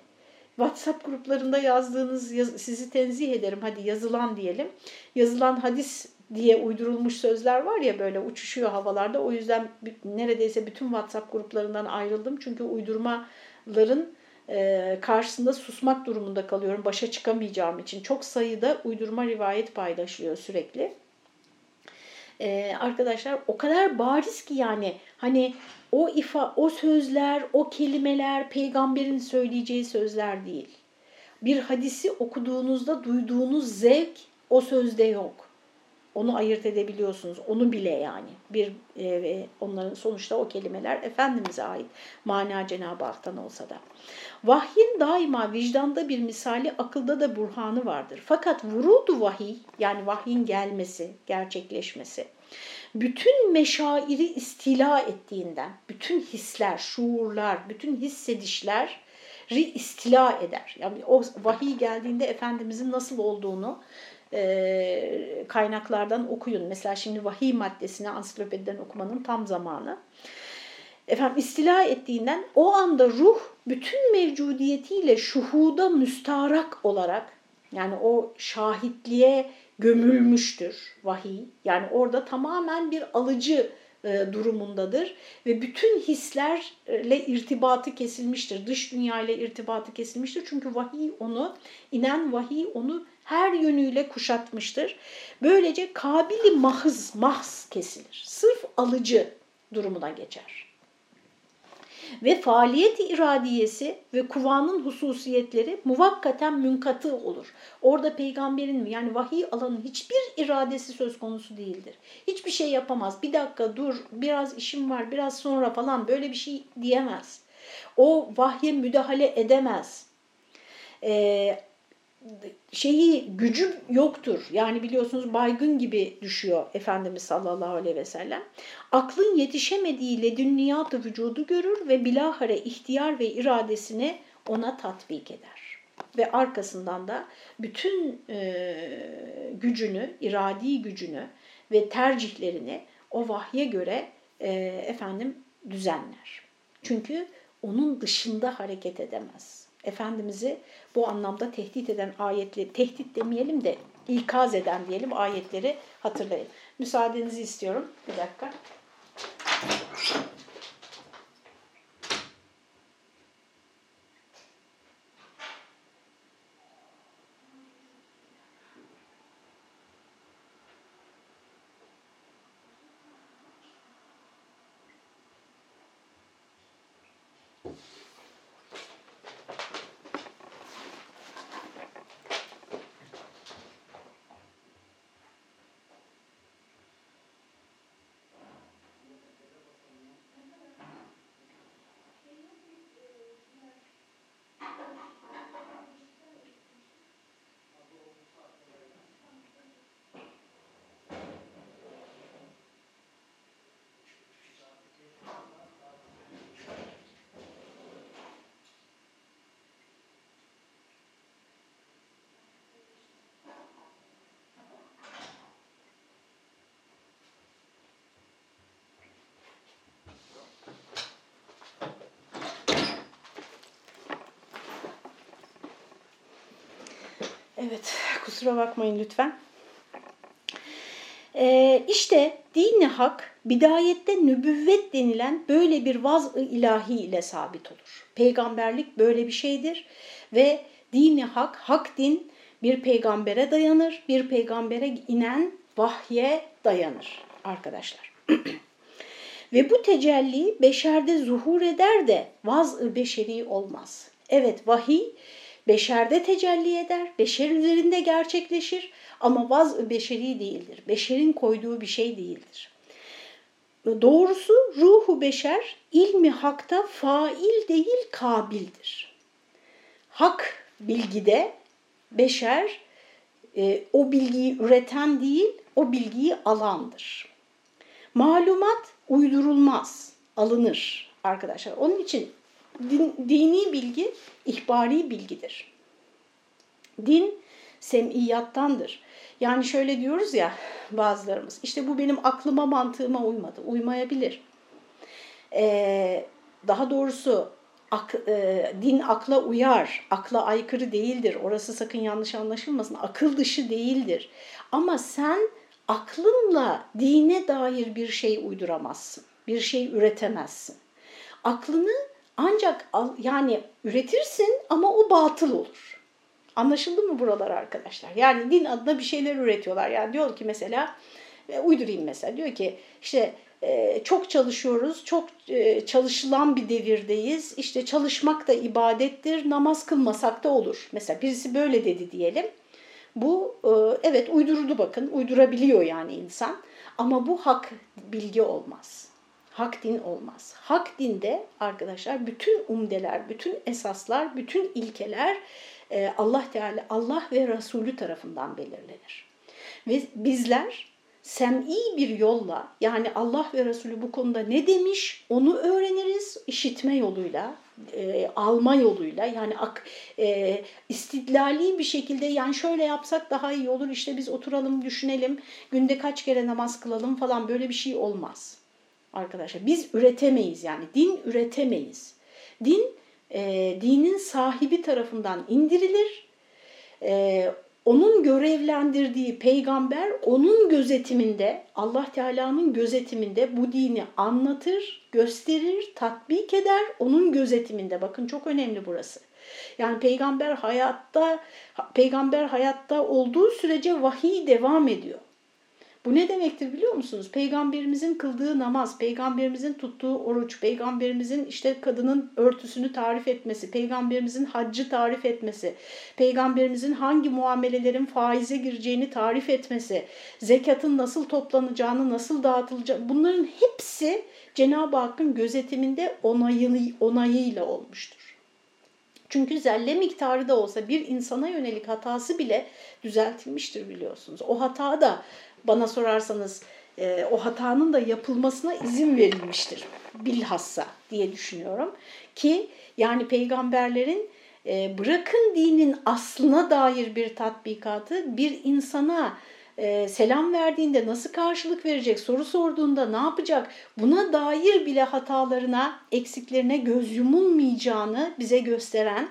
WhatsApp gruplarında yazdığınız, yaz, sizi tenzih ederim hadi yazılan diyelim. Yazılan hadis diye uydurulmuş sözler var ya böyle uçuşuyor havalarda. O yüzden neredeyse bütün WhatsApp gruplarından ayrıldım. Çünkü uydurmaların e, karşısında susmak durumunda kalıyorum. Başa çıkamayacağım için. Çok sayıda uydurma rivayet paylaşılıyor sürekli. Ee, arkadaşlar o kadar bariz ki yani hani o ifa, o sözler, o kelimeler peygamberin söyleyeceği sözler değil. Bir hadisi okuduğunuzda duyduğunuz zevk o sözde yok. Onu ayırt edebiliyorsunuz. Onu bile yani. Bir e, onların sonuçta o kelimeler Efendimiz'e ait. Mana Cenab-ı Hak'tan olsa da. Vahyin daima vicdanda bir misali, akılda da burhanı vardır. Fakat vurudu vahiy yani vahyin gelmesi, gerçekleşmesi bütün meşairi istila ettiğinden, bütün hisler, şuurlar, bütün hissedişler istila eder. Yani o vahiy geldiğinde Efendimizin nasıl olduğunu e, kaynaklardan okuyun. Mesela şimdi vahiy maddesini ansiklopediden okumanın tam zamanı. Efendim istila ettiğinden o anda ruh bütün mevcudiyetiyle şuhuda müstarak olarak yani o şahitliğe gömülmüştür vahiy. Yani orada tamamen bir alıcı e, durumundadır ve bütün hislerle irtibatı kesilmiştir. Dış dünya ile irtibatı kesilmiştir. Çünkü vahiy onu, inen vahiy onu her yönüyle kuşatmıştır. Böylece kabili mahız, mahz kesilir. Sırf alıcı durumuna geçer ve faaliyet iradiyesi ve kuvanın hususiyetleri muvakkaten münkatı olur. Orada peygamberin yani vahiy alanın hiçbir iradesi söz konusu değildir. Hiçbir şey yapamaz. Bir dakika dur biraz işim var biraz sonra falan böyle bir şey diyemez. O vahye müdahale edemez. Ee, şeyi gücü yoktur. Yani biliyorsunuz baygın gibi düşüyor Efendimiz sallallahu aleyhi ve sellem. Aklın yetişemediği ledünniyat vücudu görür ve bilahare ihtiyar ve iradesini ona tatbik eder. Ve arkasından da bütün e, gücünü, iradi gücünü ve tercihlerini o vahye göre e, efendim düzenler. Çünkü onun dışında hareket edemez. Efendimiz'i bu anlamda tehdit eden ayetleri, tehdit demeyelim de ikaz eden diyelim ayetleri hatırlayın. Müsaadenizi istiyorum. Bir dakika. Evet, (laughs) kusura bakmayın lütfen. Ee, işte dini hak, bidayette nübüvvet denilen böyle bir vaz-ı ilahi ile sabit olur. Peygamberlik böyle bir şeydir ve dini hak, hak din bir peygambere dayanır, bir peygambere inen vahye dayanır arkadaşlar. (clears throat) Ve bu tecelli beşerde zuhur eder de vaz-ı beşeri olmaz. Evet vahiy beşerde tecelli eder, beşer üzerinde gerçekleşir ama vaz-ı beşeri değildir. Beşerin koyduğu bir şey değildir. Doğrusu ruhu beşer ilmi hakta fail değil kabildir. Hak bilgide beşer e, o bilgiyi üreten değil, o bilgiyi alandır. Malumat uydurulmaz, alınır arkadaşlar. Onun için din, dini bilgi ihbari bilgidir. Din semiyattandır. Yani şöyle diyoruz ya bazılarımız, işte bu benim aklıma mantığıma uymadı, uymayabilir. Ee, daha doğrusu ak, e, din akla uyar, akla aykırı değildir. Orası sakın yanlış anlaşılmasın. Akıl dışı değildir. Ama sen aklınla dine dair bir şey uyduramazsın. Bir şey üretemezsin. Aklını ancak yani üretirsin ama o batıl olur. Anlaşıldı mı buralar arkadaşlar? Yani din adına bir şeyler üretiyorlar. Yani diyor ki mesela e, uydurayım mesela diyor ki işte ee, çok çalışıyoruz, çok e, çalışılan bir devirdeyiz. İşte çalışmak da ibadettir, namaz kılmasak da olur. Mesela birisi böyle dedi diyelim. Bu e, evet uydurdu bakın, uydurabiliyor yani insan. Ama bu hak bilgi olmaz. Hak din olmaz. Hak dinde arkadaşlar bütün umdeler, bütün esaslar, bütün ilkeler e, Allah Teala, Allah ve Resulü tarafından belirlenir. Ve bizler sem'i bir yolla yani Allah ve Resulü bu konuda ne demiş onu öğreniriz işitme yoluyla, e, alma yoluyla yani ak, e, istidlali bir şekilde yani şöyle yapsak daha iyi olur işte biz oturalım düşünelim günde kaç kere namaz kılalım falan böyle bir şey olmaz arkadaşlar. Biz üretemeyiz yani din üretemeyiz. Din e, dinin sahibi tarafından indirilir. E, onun görevlendirdiği peygamber onun gözetiminde, Allah Teala'nın gözetiminde bu dini anlatır, gösterir, tatbik eder. Onun gözetiminde. Bakın çok önemli burası. Yani peygamber hayatta peygamber hayatta olduğu sürece vahiy devam ediyor. Bu ne demektir biliyor musunuz? Peygamberimizin kıldığı namaz, peygamberimizin tuttuğu oruç, peygamberimizin işte kadının örtüsünü tarif etmesi, peygamberimizin haccı tarif etmesi, peygamberimizin hangi muamelelerin faize gireceğini tarif etmesi, zekatın nasıl toplanacağını, nasıl dağıtılacağını bunların hepsi Cenab-ı Hakk'ın gözetiminde onayı, onayıyla olmuştur. Çünkü zelle miktarı da olsa bir insana yönelik hatası bile düzeltilmiştir biliyorsunuz. O hata da bana sorarsanız e, o hatanın da yapılmasına izin verilmiştir bilhassa diye düşünüyorum. Ki yani peygamberlerin e, bırakın dinin aslına dair bir tatbikatı bir insana e, selam verdiğinde nasıl karşılık verecek, soru sorduğunda ne yapacak buna dair bile hatalarına, eksiklerine göz yumulmayacağını bize gösteren,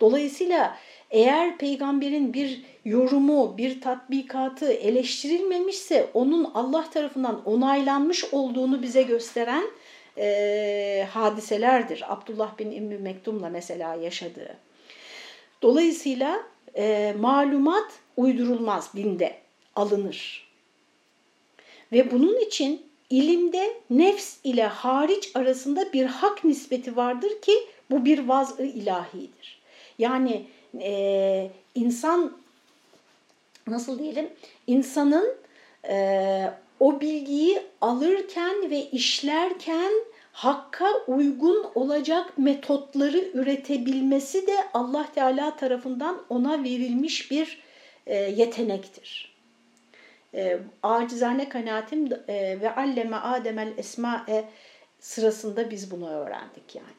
dolayısıyla eğer peygamberin bir yorumu, bir tatbikatı eleştirilmemişse onun Allah tarafından onaylanmış olduğunu bize gösteren e, hadiselerdir. Abdullah bin İmmi Mektum'la mesela yaşadığı. Dolayısıyla e, malumat uydurulmaz dinde, alınır. Ve bunun için ilimde nefs ile hariç arasında bir hak nispeti vardır ki bu bir vaz-ı ilahidir. Yani e, insan nasıl diyelim insanın e, o bilgiyi alırken ve işlerken hakka uygun olacak metotları üretebilmesi de Allah Teala tarafından ona verilmiş bir e, yetenektir. E, acizane kanaatim e, ve alleme ademel esma'e sırasında biz bunu öğrendik yani.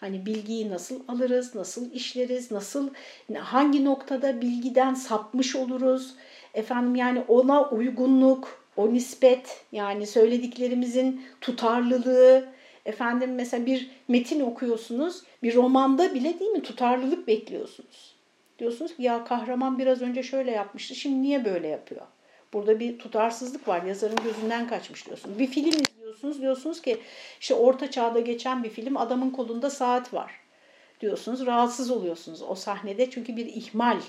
Hani bilgiyi nasıl alırız, nasıl işleriz, nasıl hangi noktada bilgiden sapmış oluruz. Efendim yani ona uygunluk, o nispet yani söylediklerimizin tutarlılığı. Efendim mesela bir metin okuyorsunuz, bir romanda bile değil mi tutarlılık bekliyorsunuz. Diyorsunuz ki ya kahraman biraz önce şöyle yapmıştı şimdi niye böyle yapıyor? Burada bir tutarsızlık var yazarın gözünden kaçmış diyorsunuz. Bir film izliyorsunuz diyorsunuz ki işte orta çağda geçen bir film adamın kolunda saat var diyorsunuz. Rahatsız oluyorsunuz o sahnede çünkü bir ihmal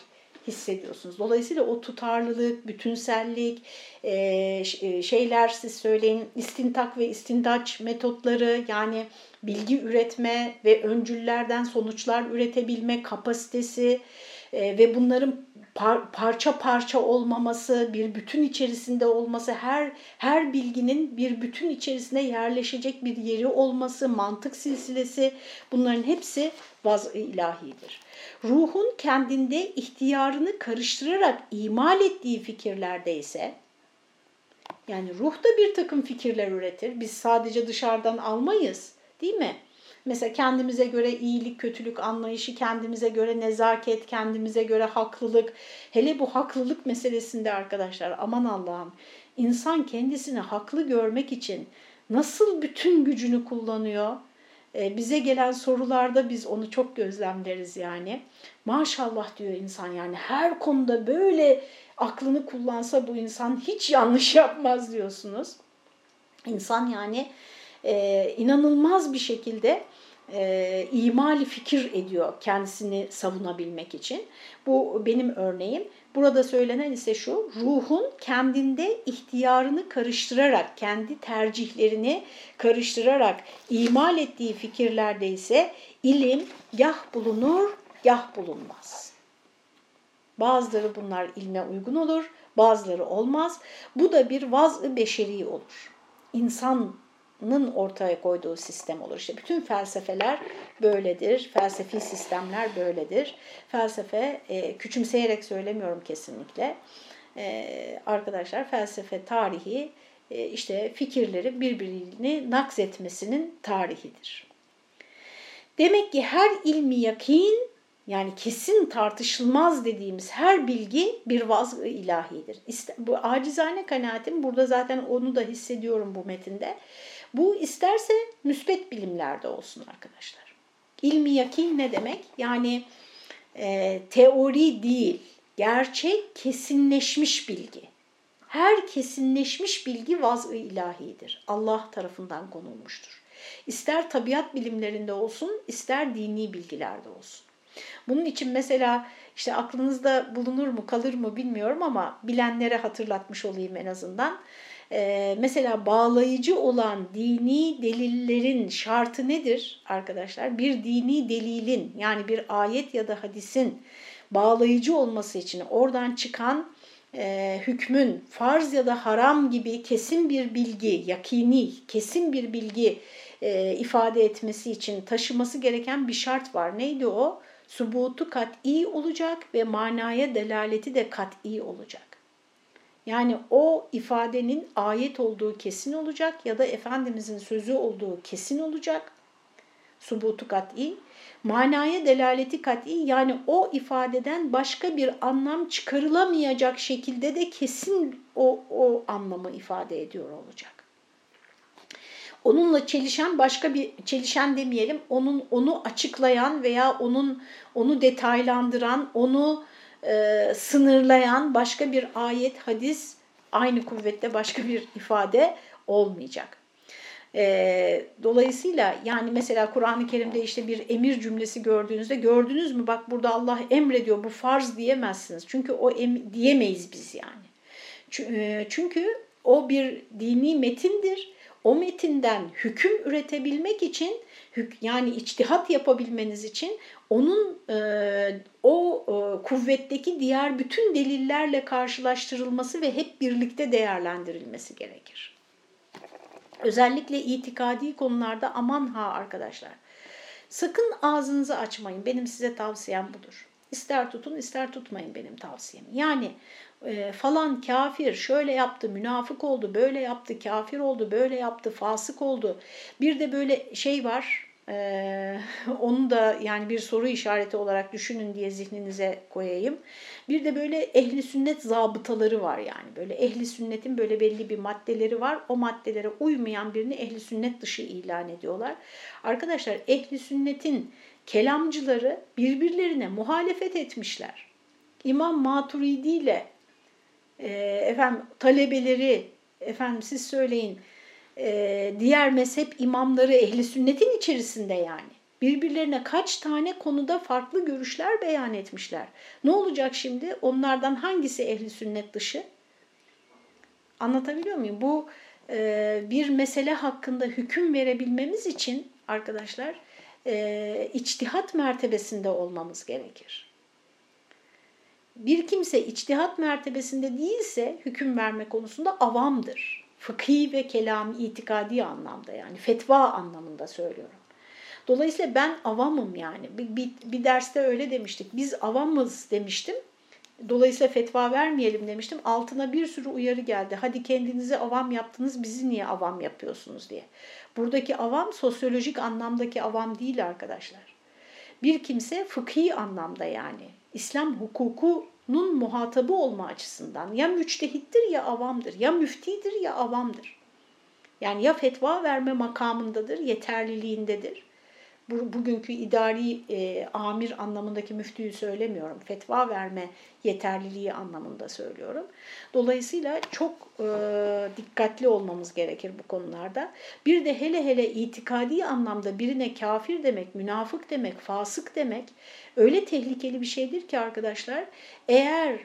hissediyorsunuz. Dolayısıyla o tutarlılık, bütünsellik, e, e, şeyler siz söyleyin istintak ve istindaç metotları yani bilgi üretme ve öncüllerden sonuçlar üretebilme kapasitesi e, ve bunların par parça parça olmaması, bir bütün içerisinde olması, her her bilginin bir bütün içerisine yerleşecek bir yeri olması, mantık silsilesi bunların hepsi vaz ilahidir. Ruhun kendinde ihtiyarını karıştırarak imal ettiği fikirlerde ise yani ruh da bir takım fikirler üretir. Biz sadece dışarıdan almayız değil mi? Mesela kendimize göre iyilik, kötülük anlayışı, kendimize göre nezaket, kendimize göre haklılık. Hele bu haklılık meselesinde arkadaşlar aman Allah'ım insan kendisini haklı görmek için nasıl bütün gücünü kullanıyor? Ee, bize gelen sorularda biz onu çok gözlemleriz yani. Maşallah diyor insan yani her konuda böyle aklını kullansa bu insan hiç yanlış yapmaz diyorsunuz. İnsan yani e, inanılmaz bir şekilde e, imali fikir ediyor kendisini savunabilmek için. Bu benim örneğim. Burada söylenen ise şu, ruhun kendinde ihtiyarını karıştırarak, kendi tercihlerini karıştırarak imal ettiği fikirlerde ise ilim gah bulunur, gah bulunmaz. Bazıları bunlar ilme uygun olur, bazıları olmaz. Bu da bir vaz-ı beşeri olur. İnsan ortaya koyduğu sistem olur. İşte bütün felsefeler böyledir, felsefi sistemler böyledir. Felsefe, e, küçümseyerek söylemiyorum kesinlikle. E, arkadaşlar felsefe tarihi e, işte fikirleri birbirini nakzetmesinin tarihidir. Demek ki her ilmi yakin yani kesin tartışılmaz dediğimiz her bilgi bir vaz ilahidir. Bu acizane kanaatim burada zaten onu da hissediyorum bu metinde. Bu isterse müspet bilimlerde olsun arkadaşlar. İlmi yakin ne demek? Yani e, teori değil, gerçek kesinleşmiş bilgi. Her kesinleşmiş bilgi vaz-ı ilahidir. Allah tarafından konulmuştur. İster tabiat bilimlerinde olsun, ister dini bilgilerde olsun. Bunun için mesela işte aklınızda bulunur mu kalır mı bilmiyorum ama bilenlere hatırlatmış olayım en azından. Ee, mesela bağlayıcı olan dini delillerin şartı nedir arkadaşlar? Bir dini delilin yani bir ayet ya da hadisin bağlayıcı olması için oradan çıkan e, hükmün farz ya da haram gibi kesin bir bilgi, yakini, kesin bir bilgi e, ifade etmesi için taşıması gereken bir şart var. Neydi o? Subutu kat'i olacak ve manaya delaleti de kat'i olacak. Yani o ifadenin ayet olduğu kesin olacak ya da Efendimizin sözü olduğu kesin olacak. Subutu kat'i. Manaya delaleti kat'i yani o ifadeden başka bir anlam çıkarılamayacak şekilde de kesin o, o anlamı ifade ediyor olacak. Onunla çelişen başka bir çelişen demeyelim, onun onu açıklayan veya onun onu detaylandıran, onu e, sınırlayan başka bir ayet, hadis, aynı kuvvette başka bir ifade olmayacak. E, dolayısıyla yani mesela Kur'an-ı Kerim'de işte bir emir cümlesi gördüğünüzde gördünüz mü bak burada Allah emrediyor bu farz diyemezsiniz. Çünkü o em diyemeyiz biz yani. E, çünkü o bir dini metindir. O metinden hüküm üretebilmek için yani içtihat yapabilmeniz için onun e, o e, kuvvetteki diğer bütün delillerle karşılaştırılması ve hep birlikte değerlendirilmesi gerekir. Özellikle itikadi konularda aman ha arkadaşlar. Sakın ağzınızı açmayın. Benim size tavsiyem budur. İster tutun ister tutmayın benim tavsiyem. Yani e, falan kafir şöyle yaptı, münafık oldu, böyle yaptı, kafir oldu, böyle yaptı, fasık oldu. Bir de böyle şey var, Ee, onu da yani bir soru işareti olarak düşünün diye zihninize koyayım. Bir de böyle ehli sünnet zabıtaları var yani. Böyle ehli sünnetin böyle belli bir maddeleri var. O maddelere uymayan birini ehli sünnet dışı ilan ediyorlar. Arkadaşlar ehli sünnetin kelamcıları birbirlerine muhalefet etmişler. İmam Maturidi ile e, efendim talebeleri efendim siz söyleyin e, diğer mezhep imamları ehli sünnetin içerisinde yani. Birbirlerine kaç tane konuda farklı görüşler beyan etmişler. Ne olacak şimdi? Onlardan hangisi ehli sünnet dışı? Anlatabiliyor muyum? Bu e, bir mesele hakkında hüküm verebilmemiz için arkadaşlar e, içtihat mertebesinde olmamız gerekir. Bir kimse içtihat mertebesinde değilse hüküm verme konusunda avamdır. Fıkhi ve kelam itikadi anlamda yani fetva anlamında söylüyorum. Dolayısıyla ben avamım yani. Bir, bir, bir derste öyle demiştik. Biz avamız demiştim. Dolayısıyla fetva vermeyelim demiştim. Altına bir sürü uyarı geldi. Hadi kendinizi avam yaptınız, bizi niye avam yapıyorsunuz diye. Buradaki avam sosyolojik anlamdaki avam değil arkadaşlar. Bir kimse fıkhi anlamda yani İslam hukukunun muhatabı olma açısından ya müçtehittir ya avamdır, ya müftidir ya avamdır. Yani ya fetva verme makamındadır, yeterliliğindedir bugünkü idari e, amir anlamındaki müftüyü söylemiyorum. Fetva verme yeterliliği anlamında söylüyorum. Dolayısıyla çok e, dikkatli olmamız gerekir bu konularda. Bir de hele hele itikadi anlamda birine kafir demek, münafık demek, fasık demek öyle tehlikeli bir şeydir ki arkadaşlar. Eğer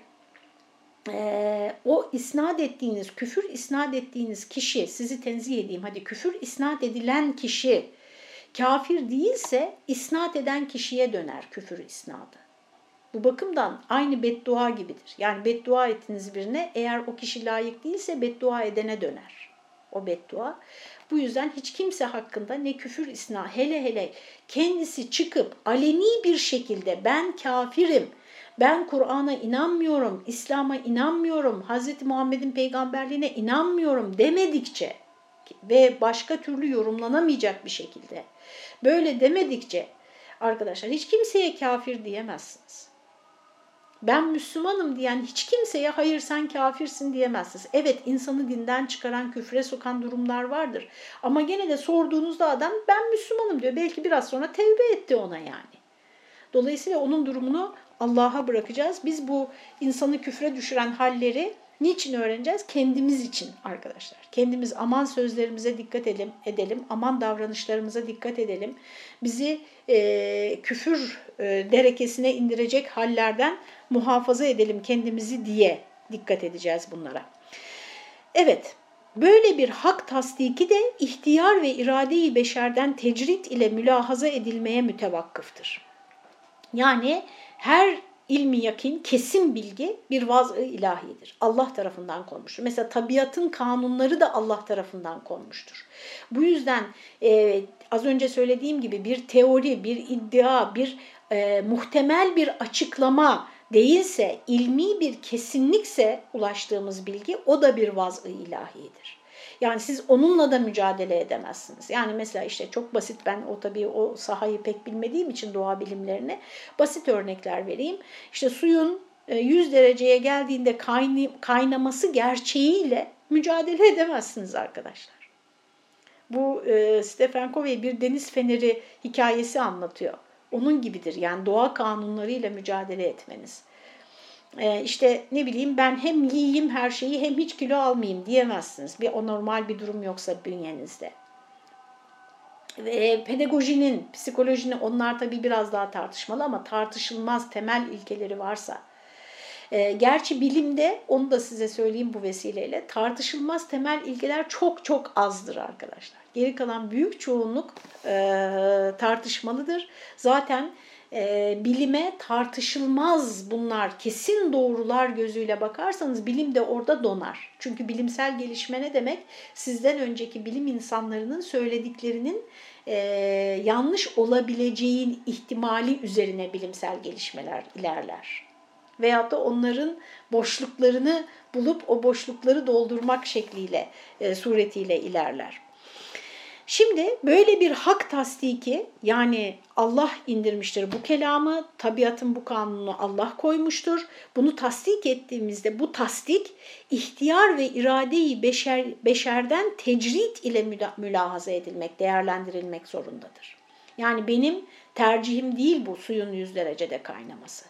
e, o isnat ettiğiniz, küfür isnat ettiğiniz kişi, sizi tenzih edeyim hadi küfür isnat edilen kişi Kafir değilse isnat eden kişiye döner küfür isnadı. Bu bakımdan aynı beddua gibidir. Yani beddua ettiniz birine eğer o kişi layık değilse beddua edene döner. O beddua. Bu yüzden hiç kimse hakkında ne küfür isna hele hele kendisi çıkıp aleni bir şekilde ben kafirim, ben Kur'an'a inanmıyorum, İslam'a inanmıyorum, Hz. Muhammed'in peygamberliğine inanmıyorum demedikçe ve başka türlü yorumlanamayacak bir şekilde Böyle demedikçe arkadaşlar hiç kimseye kafir diyemezsiniz. Ben Müslümanım diyen hiç kimseye hayır sen kafirsin diyemezsiniz. Evet insanı dinden çıkaran, küfre sokan durumlar vardır. Ama gene de sorduğunuzda adam ben Müslümanım diyor. Belki biraz sonra tevbe etti ona yani. Dolayısıyla onun durumunu Allah'a bırakacağız. Biz bu insanı küfre düşüren halleri Niçin öğreneceğiz? Kendimiz için arkadaşlar. Kendimiz aman sözlerimize dikkat edelim, edelim aman davranışlarımıza dikkat edelim. Bizi e, küfür e, derekesine indirecek hallerden muhafaza edelim kendimizi diye dikkat edeceğiz bunlara. Evet, böyle bir hak tasdiki de ihtiyar ve iradeyi beşerden tecrit ile mülahaza edilmeye mütevakkıftır. Yani her ilmi yakin, kesin bilgi bir vaz-ı ilahidir. Allah tarafından konmuştur. Mesela tabiatın kanunları da Allah tarafından konmuştur. Bu yüzden e, az önce söylediğim gibi bir teori, bir iddia, bir e, muhtemel bir açıklama değilse, ilmi bir kesinlikse ulaştığımız bilgi o da bir vaz-ı ilahidir. Yani siz onunla da mücadele edemezsiniz. Yani mesela işte çok basit ben o tabii o sahayı pek bilmediğim için doğa bilimlerini basit örnekler vereyim. İşte suyun 100 e, dereceye geldiğinde kaynaması gerçeğiyle mücadele edemezsiniz arkadaşlar. Bu e, Stephen Covey bir deniz feneri hikayesi anlatıyor. Onun gibidir yani doğa kanunlarıyla mücadele etmeniz e, işte ne bileyim ben hem yiyeyim her şeyi hem hiç kilo almayayım diyemezsiniz. Bir o normal bir durum yoksa bünyenizde. Ve pedagojinin, psikolojinin onlar tabii biraz daha tartışmalı ama tartışılmaz temel ilkeleri varsa. E, gerçi bilimde onu da size söyleyeyim bu vesileyle tartışılmaz temel ilkeler çok çok azdır arkadaşlar. Geri kalan büyük çoğunluk e, tartışmalıdır. Zaten e, bilime tartışılmaz bunlar, kesin doğrular gözüyle bakarsanız bilim de orada donar. Çünkü bilimsel gelişme ne demek? Sizden önceki bilim insanlarının söylediklerinin e, yanlış olabileceğin ihtimali üzerine bilimsel gelişmeler ilerler. Veyahut da onların boşluklarını bulup o boşlukları doldurmak şekliyle, e, suretiyle ilerler. Şimdi böyle bir hak tasdiki yani Allah indirmiştir bu kelamı, tabiatın bu kanunu Allah koymuştur. Bunu tasdik ettiğimizde bu tasdik ihtiyar ve iradeyi beşer, beşerden tecrit ile mülahaza edilmek, değerlendirilmek zorundadır. Yani benim tercihim değil bu suyun yüz derecede kaynaması.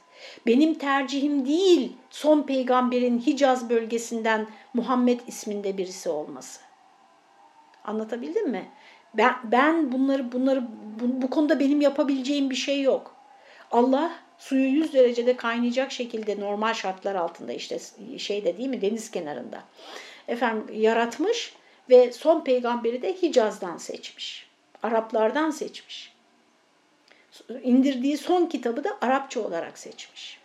Benim tercihim değil son peygamberin Hicaz bölgesinden Muhammed isminde birisi olması. Anlatabildim mi? Ben, ben bunları bunları bu, bu konuda benim yapabileceğim bir şey yok. Allah suyu 100 derecede kaynayacak şekilde normal şartlar altında işte şeyde değil mi deniz kenarında efendim yaratmış ve son peygamberi de Hicaz'dan seçmiş. Araplardan seçmiş. İndirdiği son kitabı da Arapça olarak seçmiş.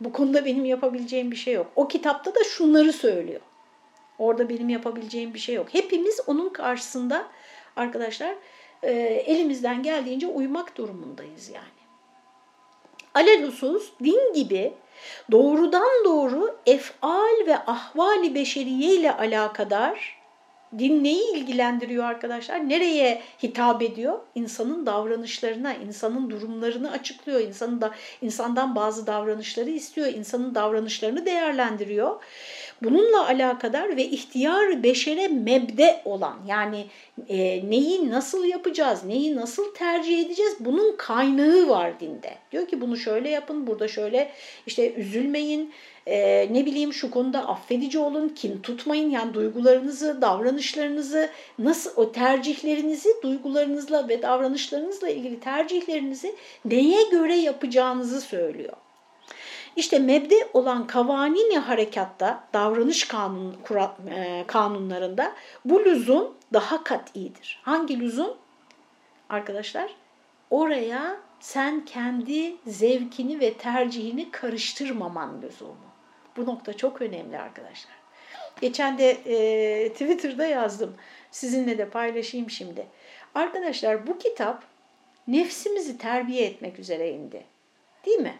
Bu konuda benim yapabileceğim bir şey yok. O kitapta da şunları söylüyor. Orada benim yapabileceğim bir şey yok. Hepimiz onun karşısında arkadaşlar e, elimizden geldiğince uymak durumundayız yani. Alelhusus din gibi doğrudan doğru efal ve ahvali beşeriye ile alakadar din neyi ilgilendiriyor arkadaşlar? Nereye hitap ediyor? İnsanın davranışlarına, insanın durumlarını açıklıyor. İnsanın da insandan bazı davranışları istiyor. insanın davranışlarını değerlendiriyor. Bununla alakadar ve ihtiyar beşere mebde olan yani e, neyi nasıl yapacağız, neyi nasıl tercih edeceğiz bunun kaynağı var dinde. Diyor ki bunu şöyle yapın, burada şöyle işte üzülmeyin, e, ne bileyim şu konuda affedici olun, kin tutmayın. Yani duygularınızı, davranışlarınızı, nasıl o tercihlerinizi, duygularınızla ve davranışlarınızla ilgili tercihlerinizi neye göre yapacağınızı söylüyor. İşte mebde olan kavanini harekatta, davranış kanun, kura, e, kanunlarında bu lüzum daha kat'idir. Hangi lüzum? Arkadaşlar oraya sen kendi zevkini ve tercihini karıştırmaman lüzumu. Bu nokta çok önemli arkadaşlar. Geçen de e, Twitter'da yazdım. Sizinle de paylaşayım şimdi. Arkadaşlar bu kitap nefsimizi terbiye etmek üzere indi. Değil mi?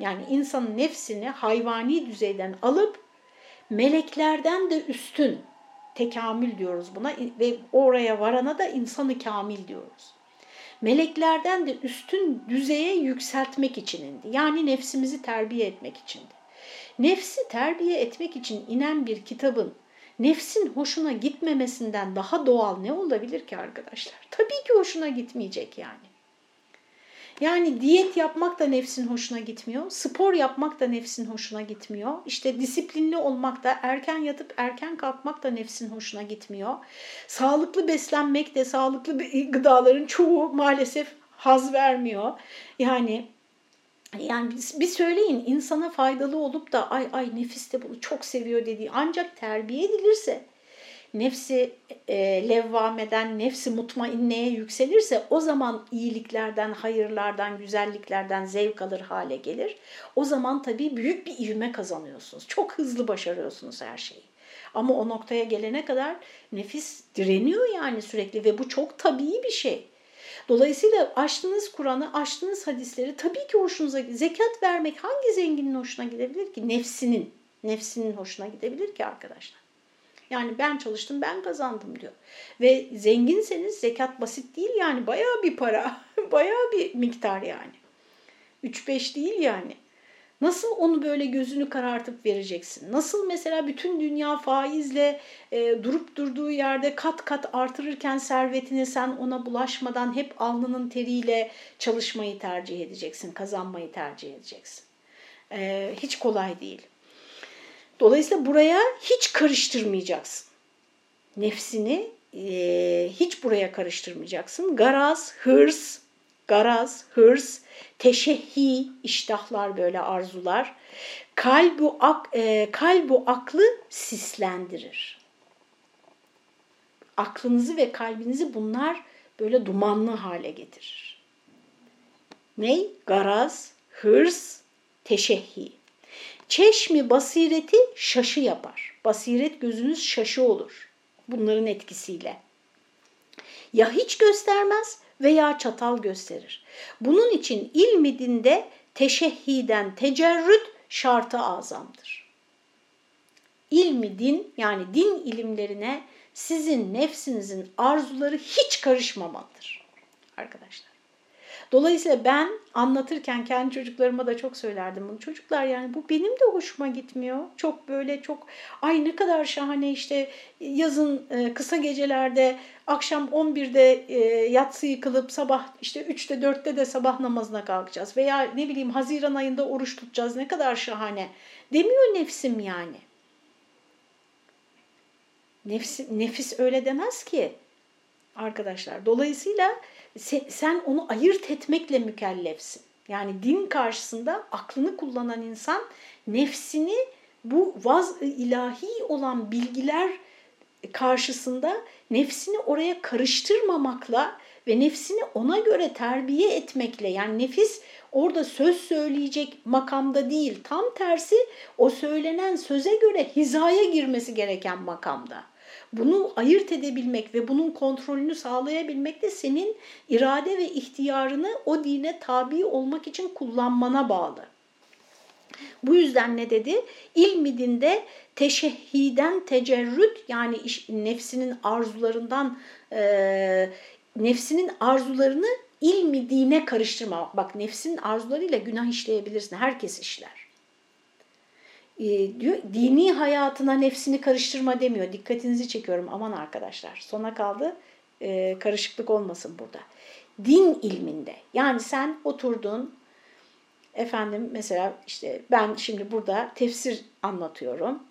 Yani insanın nefsini hayvani düzeyden alıp meleklerden de üstün tekamül diyoruz buna ve oraya varana da insanı kamil diyoruz. Meleklerden de üstün düzeye yükseltmek için indi. Yani nefsimizi terbiye etmek içindi. Nefsi terbiye etmek için inen bir kitabın nefsin hoşuna gitmemesinden daha doğal ne olabilir ki arkadaşlar? Tabii ki hoşuna gitmeyecek yani. Yani diyet yapmak da nefsin hoşuna gitmiyor. Spor yapmak da nefsin hoşuna gitmiyor. İşte disiplinli olmak da erken yatıp erken kalkmak da nefsin hoşuna gitmiyor. Sağlıklı beslenmek de sağlıklı gıdaların çoğu maalesef haz vermiyor. Yani yani bir söyleyin insana faydalı olup da ay ay nefis de bunu çok seviyor dediği ancak terbiye edilirse nefsi e, levvameden, nefsi mutmainneye yükselirse o zaman iyiliklerden, hayırlardan, güzelliklerden zevk alır hale gelir. O zaman tabii büyük bir ivme kazanıyorsunuz. Çok hızlı başarıyorsunuz her şeyi. Ama o noktaya gelene kadar nefis direniyor yani sürekli ve bu çok tabii bir şey. Dolayısıyla açtığınız Kur'an'ı, açtığınız hadisleri tabii ki hoşunuza zekat vermek hangi zenginin hoşuna gidebilir ki? Nefsinin, nefsinin hoşuna gidebilir ki arkadaşlar. Yani ben çalıştım ben kazandım diyor. Ve zenginseniz zekat basit değil yani bayağı bir para. (laughs) bayağı bir miktar yani. 3-5 değil yani. Nasıl onu böyle gözünü karartıp vereceksin? Nasıl mesela bütün dünya faizle e, durup durduğu yerde kat kat artırırken servetini sen ona bulaşmadan hep alnının teriyle çalışmayı tercih edeceksin, kazanmayı tercih edeceksin. E, hiç kolay değil. Dolayısıyla buraya hiç karıştırmayacaksın. Nefsini e, hiç buraya karıştırmayacaksın. Garaz, hırs, garaz, hırs, teşehhi, iştahlar böyle arzular. Kalbu, ak, e, kalbu aklı sislendirir. Aklınızı ve kalbinizi bunlar böyle dumanlı hale getirir. Ney? Garaz, hırs, teşehhi. Çeşmi basireti şaşı yapar. Basiret gözünüz şaşı olur bunların etkisiyle. Ya hiç göstermez veya çatal gösterir. Bunun için ilmi dinde teşehhiden tecerrüt şartı azamdır. İlmi din yani din ilimlerine sizin nefsinizin arzuları hiç karışmamalıdır arkadaşlar. Dolayısıyla ben anlatırken kendi çocuklarıma da çok söylerdim bunu. Çocuklar yani bu benim de hoşuma gitmiyor. Çok böyle çok ay ne kadar şahane işte yazın e, kısa gecelerde akşam 11'de e, yatsı yıkılıp sabah işte 3'te 4'te de sabah namazına kalkacağız. Veya ne bileyim Haziran ayında oruç tutacağız ne kadar şahane demiyor nefsim yani. Nefis, nefis öyle demez ki arkadaşlar. Dolayısıyla sen onu ayırt etmekle mükellefsin. Yani din karşısında aklını kullanan insan nefsini bu vaz ilahi olan bilgiler karşısında nefsini oraya karıştırmamakla ve nefsini ona göre terbiye etmekle yani nefis orada söz söyleyecek makamda değil tam tersi o söylenen söze göre hizaya girmesi gereken makamda. Bunu ayırt edebilmek ve bunun kontrolünü sağlayabilmek de senin irade ve ihtiyarını o dine tabi olmak için kullanmana bağlı. Bu yüzden ne dedi? İlmi dinde teşehhiden tecerrüt yani nefsinin arzularından e, nefsinin arzularını ilmi dine karıştırmamak. Bak nefsin arzularıyla günah işleyebilirsin. Herkes işler e, diyor, dini hayatına nefsini karıştırma demiyor. Dikkatinizi çekiyorum aman arkadaşlar. Sona kaldı e, karışıklık olmasın burada. Din ilminde yani sen oturdun efendim mesela işte ben şimdi burada tefsir anlatıyorum.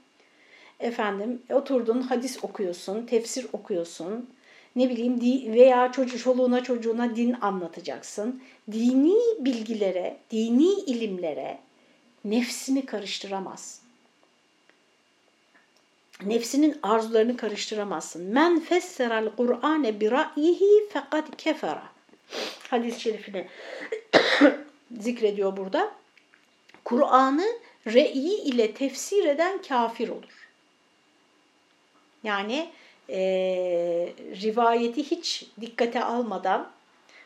Efendim oturdun hadis okuyorsun, tefsir okuyorsun. Ne bileyim veya çocuk çoluğuna çocuğuna din anlatacaksın. Dini bilgilere, dini ilimlere nefsini karıştıramaz. Nefsinin arzularını karıştıramazsın. Men fesseral Kur'ane bi ra'yihi fakat kefera. Hadis-i şerifini (coughs) zikrediyor burada. Kur'an'ı re'yi ile tefsir eden kafir olur. Yani e, rivayeti hiç dikkate almadan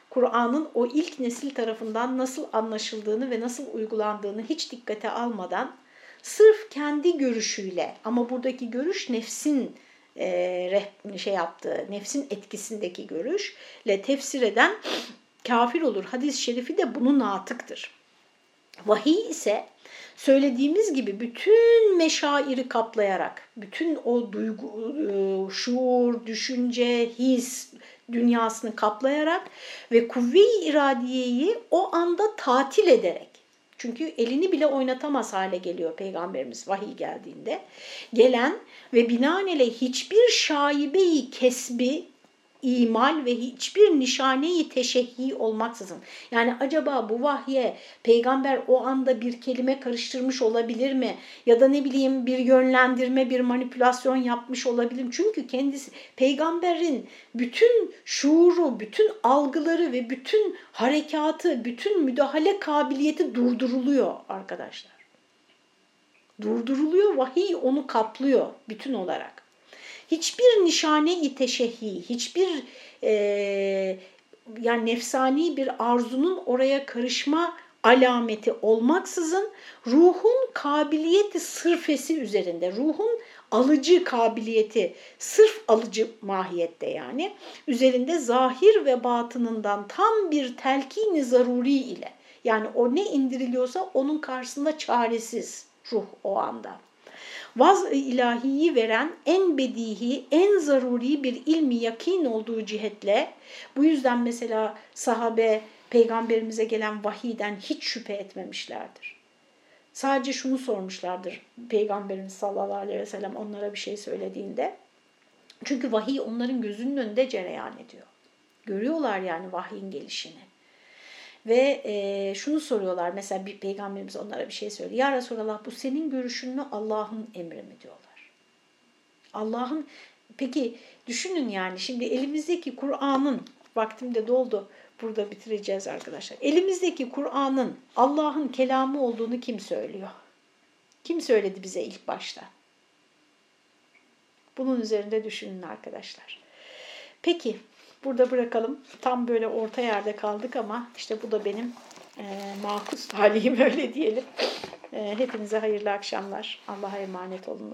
Kur'an'ın o ilk nesil tarafından nasıl anlaşıldığını ve nasıl uygulandığını hiç dikkate almadan sırf kendi görüşüyle ama buradaki görüş nefsin e, şey yaptığı, nefsin etkisindeki görüşle tefsir eden kafir olur. Hadis-i şerifi de bunun natıktır. Vahiy ise söylediğimiz gibi bütün meşairi kaplayarak, bütün o duygu, e, şuur, düşünce, his, dünyasını kaplayarak ve kuvve-i iradiyeyi o anda tatil ederek çünkü elini bile oynatamaz hale geliyor Peygamberimiz vahiy geldiğinde. Gelen ve binaenaleyh hiçbir şaibeyi kesbi imal ve hiçbir nişaneyi teşehhi olmaksızın. Yani acaba bu vahye peygamber o anda bir kelime karıştırmış olabilir mi? Ya da ne bileyim bir yönlendirme, bir manipülasyon yapmış olabilir mi? Çünkü kendisi peygamberin bütün şuuru, bütün algıları ve bütün harekatı, bütün müdahale kabiliyeti durduruluyor arkadaşlar. Durduruluyor, vahiy onu kaplıyor bütün olarak hiçbir nişane-i teşehhi, hiçbir e, yani nefsani bir arzunun oraya karışma alameti olmaksızın ruhun kabiliyeti sırfesi üzerinde, ruhun alıcı kabiliyeti, sırf alıcı mahiyette yani, üzerinde zahir ve batınından tam bir telkini zaruri ile, yani o ne indiriliyorsa onun karşısında çaresiz ruh o anda vaz ilahiyi veren en bedihi, en zaruri bir ilmi yakin olduğu cihetle bu yüzden mesela sahabe peygamberimize gelen vahiyden hiç şüphe etmemişlerdir. Sadece şunu sormuşlardır Peygamberimiz sallallahu aleyhi ve sellem onlara bir şey söylediğinde. Çünkü vahiy onların gözünün önünde cereyan ediyor. Görüyorlar yani vahyin gelişini. Ve e, şunu soruyorlar mesela bir peygamberimiz onlara bir şey söylüyor. Ya Resulallah bu senin görüşün mü Allah'ın emri mi diyorlar. Allah'ın peki düşünün yani şimdi elimizdeki Kur'an'ın vaktim de doldu burada bitireceğiz arkadaşlar. Elimizdeki Kur'an'ın Allah'ın kelamı olduğunu kim söylüyor? Kim söyledi bize ilk başta? Bunun üzerinde düşünün arkadaşlar. Peki Burada bırakalım. Tam böyle orta yerde kaldık ama işte bu da benim e, makus (laughs) haliyim öyle diyelim. E, hepinize hayırlı akşamlar. Allah'a emanet olun.